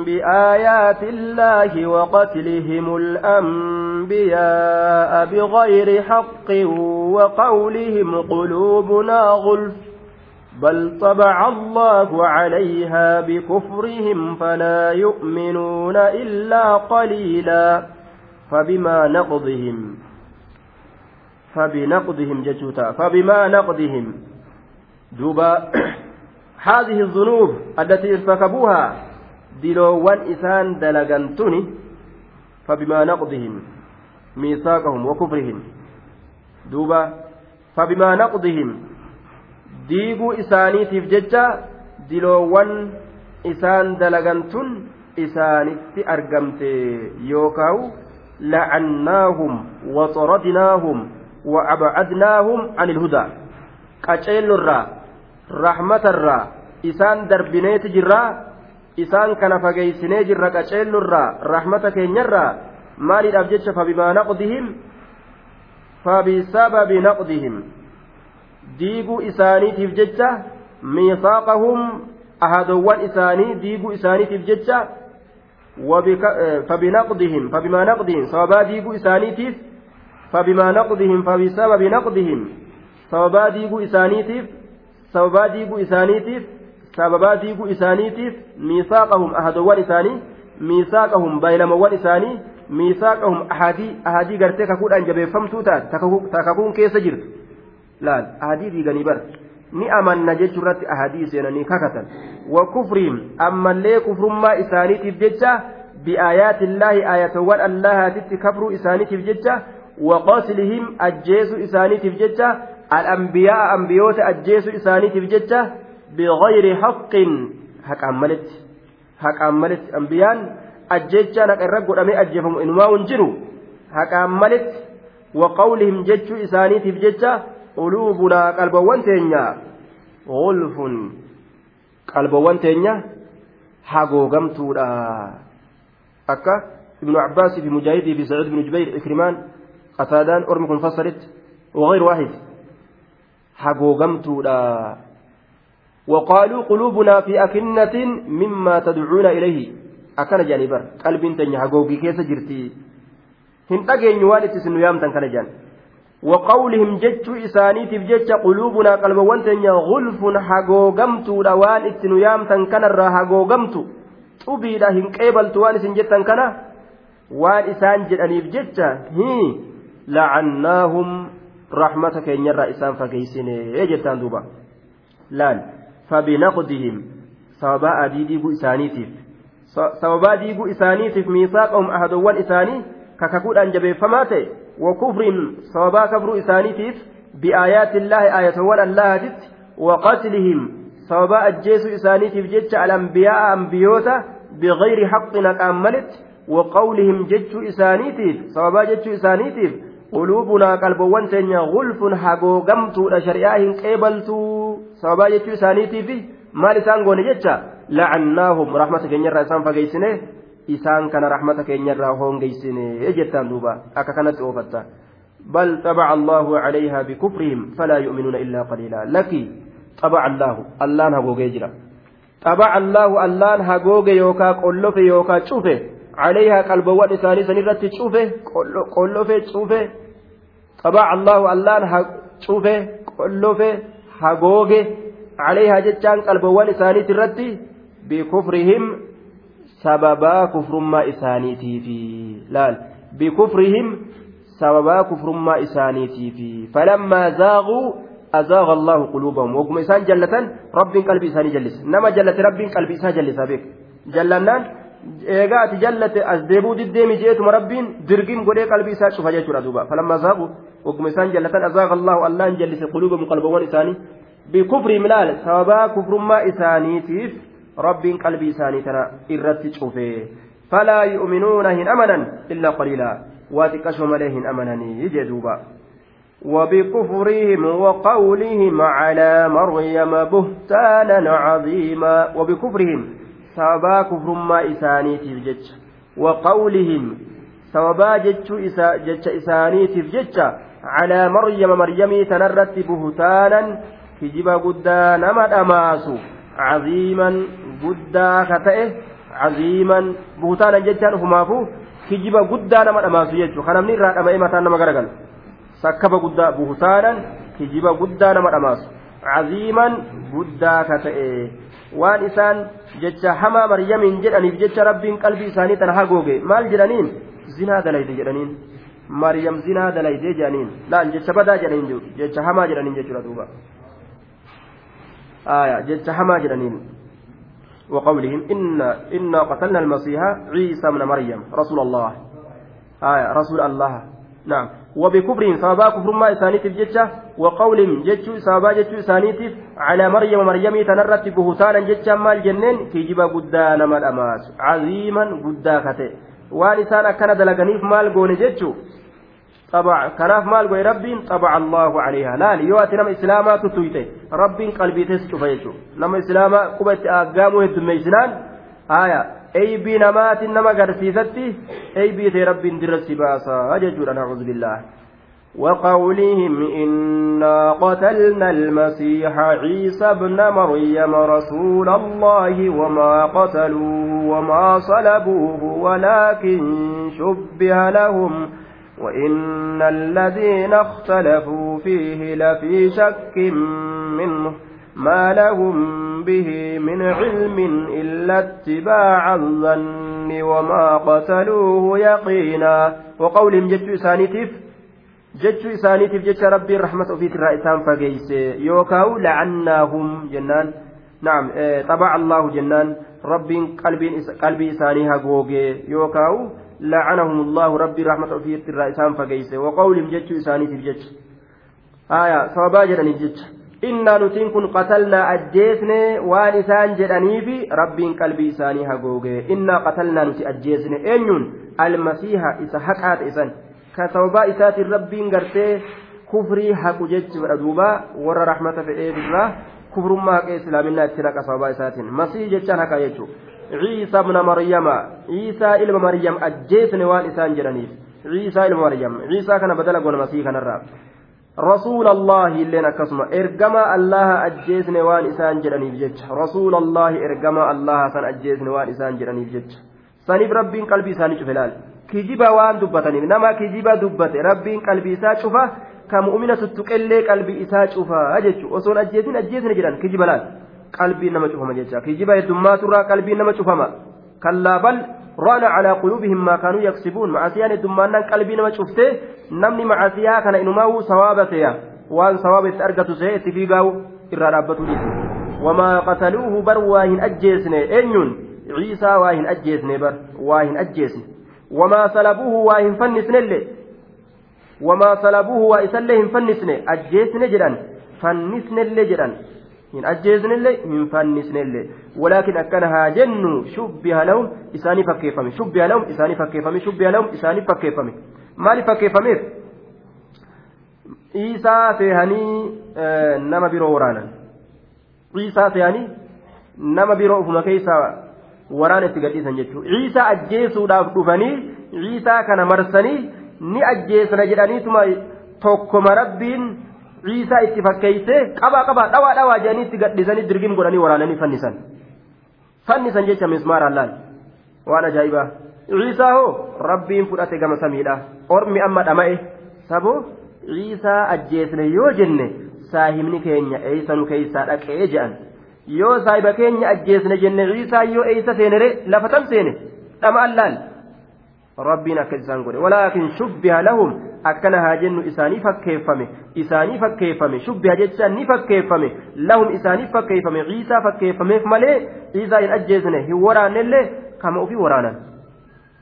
بآيات الله وقتلهم الأنبياء بغير حق وقولهم قلوبنا غلف بل طبع الله عليها بكفرهم فلا يؤمنون إلا قليلا فبما نقضهم فبنقضهم جتوتا فبما نقضهم دوبا هذه الذنوب التي ارتكبوها دلوان إسان دلغنتني فبما نقضهم ميثاقهم وكفرهم دوبا فبما نقضهم diiguu isaaniitiif jecha diloowwan isaan dalagantun isaanitti argamte yookaawu lacannaahum waxoradnaahum wa abcadnaahum an ilhudaa qaceellorraa rahmatarraa isaan darbineeti jirraa isaan kana fageeysinee jirra qaceellorraa rahmata keenyarraa maaliidhaaf jecha fabimaa naqdihim? Fabisababi naqdihim. Diiguu isaaniitiif jecha miisaaqahum ahadowwan isaanii diiguu isaaniitiif jecha fabinaqdihim fabimaa naqdihim sababaa diiguu isaaniitiif fabimaa naqdihim fabisababi naqdihim. Sababaa diiguu isaaniitiif sababaa diiguu isaaniitiif sababaa diiguu isaaniitiif miisaaqahum ahadowwan isaanii miisaaqahum baylamawwan isaanii miisaaqahum ahadii ahadii gartee kakuudhaan jabeeffamtuu taate takakuun keessa jirtu. Laal ahadii diiganii bara. Ni amanna jechuurratti ahadii seenanii kakatan. Wa kufriim ammallee kufrummaa isaaniitiif jecha bi'aayaati illaahi aayatowwan allahaatitti kafruu isaaniitiif jecha waqaslihim ajjeesuu isaaniitiif jecha al'ambiyaa ambiyoota ajjeesuu isaaniitiif jecha biqayri haqqiin haqaan malitti. Haqaan malitti. Ambiyaan ajjechaan haqa irra godhamee ajjeefamu inumaa hin jiru. Haqaan malitti. Waqawlihim jechuu isaaniitiif jecha quluubunaa qalbawwan teenya. Gulfun qalbawwan teenya hagoogamtuudha akka ibnu cabbaasii fi mujaahidii fi saciid ibnu jubayr ikrimaan qataadaan ormi kun fassalitti waqayri waahid. وقالوا قلوبنا في أكنة مما تدعون إليه أكن جانبر قلب تنيا حقوقي كيس جرتي هن تجين والد سنو يام تنكن جان وقولهم جتشو إسانيتف جتش قلوبنا قلب وانتن غلف حقوقمت روان اتنيام تنكن الرا حقوقمت تبيدا هن قيبلت وان سنجتن كنا وان إسان جدنيف جتش هي لعناهم رحمتك إن يرى إسان فكيسين يجتان دوبا؟ لأن. فبنقدهم سببا ديديبو إسانيتف سببا ديبو إسانيتف ميثاقهم أهدوان إساني. كككود أنجبه. فماتي وكفر. صوابا كفر إسانيتيف. بآيات الله آية ولا الله وقتلهم. صوابا أجيس إسانيتيف جتش الأنبياء أنبيوتا. بغير حق أملت وقولهم جتش إسانيتيف. صوابا جتش إسانيتيف. قلوبنا قلبوان تنيا غلف حقو قمتو لشريعهم قبلتو صوابا جتش إسانيتيف ما لسان قوني جتش لعناهم رحمة كنير إسان فقيسنه isaan kana rahmata keenyarraa hoongeysine jettaan duuba akka kanatti oofatta bal طبع الله عليها بكفرهم فلا يؤمنون إلا قليلا لك طبع الله اللان هقوقي جرا طبع الله اللان هقوقي يوكا قلوف يوكا تشوفه عليها قلب وان إساني سنرت تشوفه قلوف تشوفه طبع الله اللان تشوفه قلوف هقوقي عليها جتان قلب وان إساني ترتي بكفرهم sababaa kufrummaa isaaniitiifi laal bikufrihim sababaa kufrummaa isaaniitiifi falammaa zaaquu azaaqa allahu quluubahum woguma isaan jallatan rabbiin qalbii isaanii jallise nama jallate rabbiin qalbii isaa jallisaa beek jallannaan eegaa ati jallate as deebuu diddeemi jeetuma rabbiin dirgim godhee qalbii isaa cufa jechuudha duuba falammaa zaaquu woguma isaan jallatan azaaqa allahu allaan jallise quluubahum qalbawwan isaanii bikufrihim laal sababaa kufrummaa isaaniitiif rabbiin qalbii isaanii tana irratti cufe falaa yu'minuuna hin amanan illaa qaliilaa waa xiqqashoo malee hin amananii jedhuuba وبكفرهم وقولهم على مريم بهتانا عظيما وبكفرهم كفر ما إسانيتي جج وقولهم سببا جج إسا جج إسانيتي جج على مريم مريم تنرت بهتانا kijiba guddaa nama dhamaasu caziiman guddaa ka ta'e caziiman buutaanan jechaan ufumaafu kijiba guddaa nama dhamaasu jechuudha kan namni irraa dhama'ee mataan nama garagalu sakkaba guddaa buutaanan kijiba guddaa nama dhamaasu caziiman guddaa ka ta'e waan isaan jecha hamaa maryamiin jedhaniif jecha rabbiin qalbii isaanii tana hagooge maal jedhaniin zinaa dalayde jedhaniin maryam zinaa dalayde jedhaniin laan jecha badaa jedhaniin jecha hamaa jedhaniin jechuudha duuba آية جت حما جرانين وقولهم إن إنا قتلنا المسيح عيسى من مريم رسول الله آية رسول الله نعم وبكفرهم سببا كفر ما إسانيتف جتة وقولهم جتشو سببا جتشو إسانيتف على مريم مريم تنرت بهتانا جتشا مال جنين في جبا قدانا مال أماس عظيما قدا akkana dalaganiif maal goone jechu kanaaf maal goone rabbiin xabaca allahu calayha laal yoo ati nama islaamaa tutuyte rabbiin qalbiites cufa jechu nama islaamaa quba itti aaggaamuu heddummeeysinaan haya eybii namaatiin nama agarsiisatti eybii ta'e rabbiin dirra si baasaa jechuudha nacuudu billaah. وقولهم إنا قتلنا المسيح عيسى ابن مريم رسول الله وما قتلوه وما صلبوه ولكن شبه لهم وإن الذين اختلفوا فيه لفي شك منه ما لهم به من علم إلا اتباع الظن وما قتلوه يقينا وقولهم جت سانيتف jechuu isaaniitiif jecha rabbiin rahmata ofiitirraa isaan fageeyse yookaan la'annaahum jennaan naam xabaa allahu jennaan rabbiin qalbii isaanii hagoogee yookaan la'anahum allahu rabbiin rahmata ofiitirraa isaan fageeyse waqawlim jechuu isaaniitiif jecha haya sababaa jedhaniif jecha innaa nutiin kun qatalnaa ajjeesne waan isaan jedhaniifi rabbiin qalbii isaanii hagoogee innaa qatalnaa nuti ajjeesne eenyuun almasiiha isa haqaata isan ka sababaa isaatiin rabbiin gartee kufrii haqu jechuudha duuba warra rahmata fedheefirraa kufrummaa haqee islaaminaa itti naqa sababaa isaatiin masii jechaan haqa jechuudha ciisa ibna maryama ciisaa ilma maryam ajjeesne waan isaan jedhaniif ciisaa ilma maryam ciisaa kana badala goona masii kanarraa رسول الله اللين أكسما إرجما الله أجيزن وان إسان جرانيف جج رسول الله إرجما الله سن أجيزن وان إسان جرانيف جج سنيف ربين قلبي ساني شفلال kijiba waan dubbataniif nama kijiba dubbate rabbiin qalbii isaa cufa ka mu'mina tuttuqellee qalbii isaa cufa jechuudha osoon ajjeesin ajjeesine jedhan kijiba laal qalbiin nama cufama jecha kijiba heddummaatuurraa qalbiin nama cufama kallaa bal raana calaa quluubihim maa kaanuu yaksibuun macasiyaan heddummaannaan qalbii nama cuftee namni macasiyaa kana inumaa'uu sawaaba seeya waan sawaaba itti argatu see itti fiigaawu irraa dhaabbatu wamaa qataluuhu bar waa hin ajjeesne eenyuun ciisaa waa hin ajjeesne bar waa hin ajjeesne wamaa salabuuhu waa hin fannisnellee wamaa salabuuhu waa isallee hin ajjeesnellee hin fannisnellee walaakin akkana haa jennu shubbiha lahum isaanii fakkeeffame. Shubbiha lahum isaanii fakkeeffame. Shubbiha lahum isaanii fakkeeffame. Maaliif fakkeeffameef? Isaa seehanii nama biroo waraanan. Isaa seehanii nama biroo ufuma keessaa waraana itti gadhiisan jechuudha ciisaa ajjeesuudhaaf dhufanii ciisaa kana marsanii ni ajjeesna jedhaniituma tokkoma rabbiin ciisaa itti fakkeeyse qabaa qabaa dhawaa dhawaa jedhanii itti gadhiisanii dirgim godhanii waraananii fannisan. Fannisan jecha mismaaraan laal waan ajaa'ibaa ciisaa hoo? Rabbiin fudhate gama samiidha. Ormi amma dhama'e. Saboo ciisaa ajjeesne yoo jenne saahimni keenya eeysanu keeysaa dhaqee jedhan yoo saahiba keenya ajjeesne jenne ciisaa yoo eeysa seenere lafa tam seene? Dhama allaal rabbiin akkas isaan godhe. Walaakin shubbiha lahum akkana haa jennu isaanii fakkeeffame isaanii fakkeeffame shubbiha jechaan ni fakkeeffame lahum isaanii fakkeeffame ciisaa fakkeeffameef malee ciisaa hin ajjeesne hin waraannellee kama ofii waraanan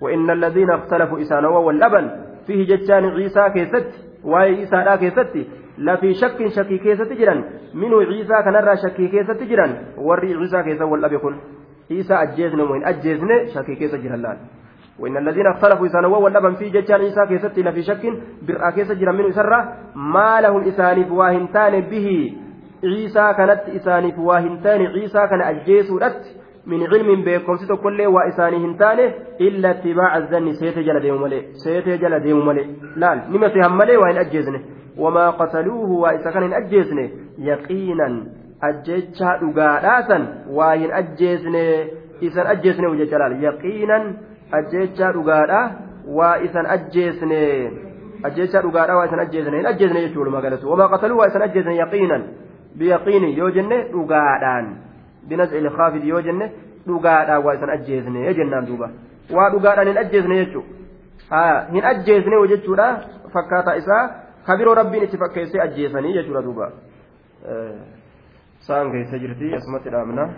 وإن الذين اختلفوا إسانوا واللبن فيه جتان عيسى كيست واي عيسى كيست لفي شك شكي كيسة جرا منه عيسى كنرى شكي كيسة جرا وري عيسى كيسة والأب يكون عيسى أجيزن وإن أجيزن شكي كيسة جرا وإن الذين اختلفوا إسانوا واللبن في جتان عيسى كيسة لفي شك برأى كيسة جرا منه إسرة ما لهم إسانف واهنتان به عيسى كانت إسانف واهنتان عيسى كان أجيز رت min cilmin beekomsi tokkollee waa isaanii hin taane illa ittibaaca zanni seete jala deemu malee seete jala deemu malee laal nima sehan malee waa hin ajjeesne wamaa qataluuhu waa isa kan hin ajjeesne yaqiinan ajjechaa dhugaadhaasan ajjechaa dhugaadhaa waa isan ajjeesne ajjechaa dhugaadhaa waa isan ajjeesne hin ajjeesne jechuudha magaalatu wamaa qataluu waa isan ajjeesne yaqiinan biyaqiini yoo jenne dhugaadhaan binazci ilkaafid yoo jenne dhugaadhaan waa isan ajjeesne jennaan duuba waa dhugaadhaan hin ajjeesne jechuudha hin ajjeesne jechuudha fakkaataa isaa kabiroo rabbiin itti fakkeessee ajjeesanii jechuudha duuba saan keessa jirti asumatti dhaabna.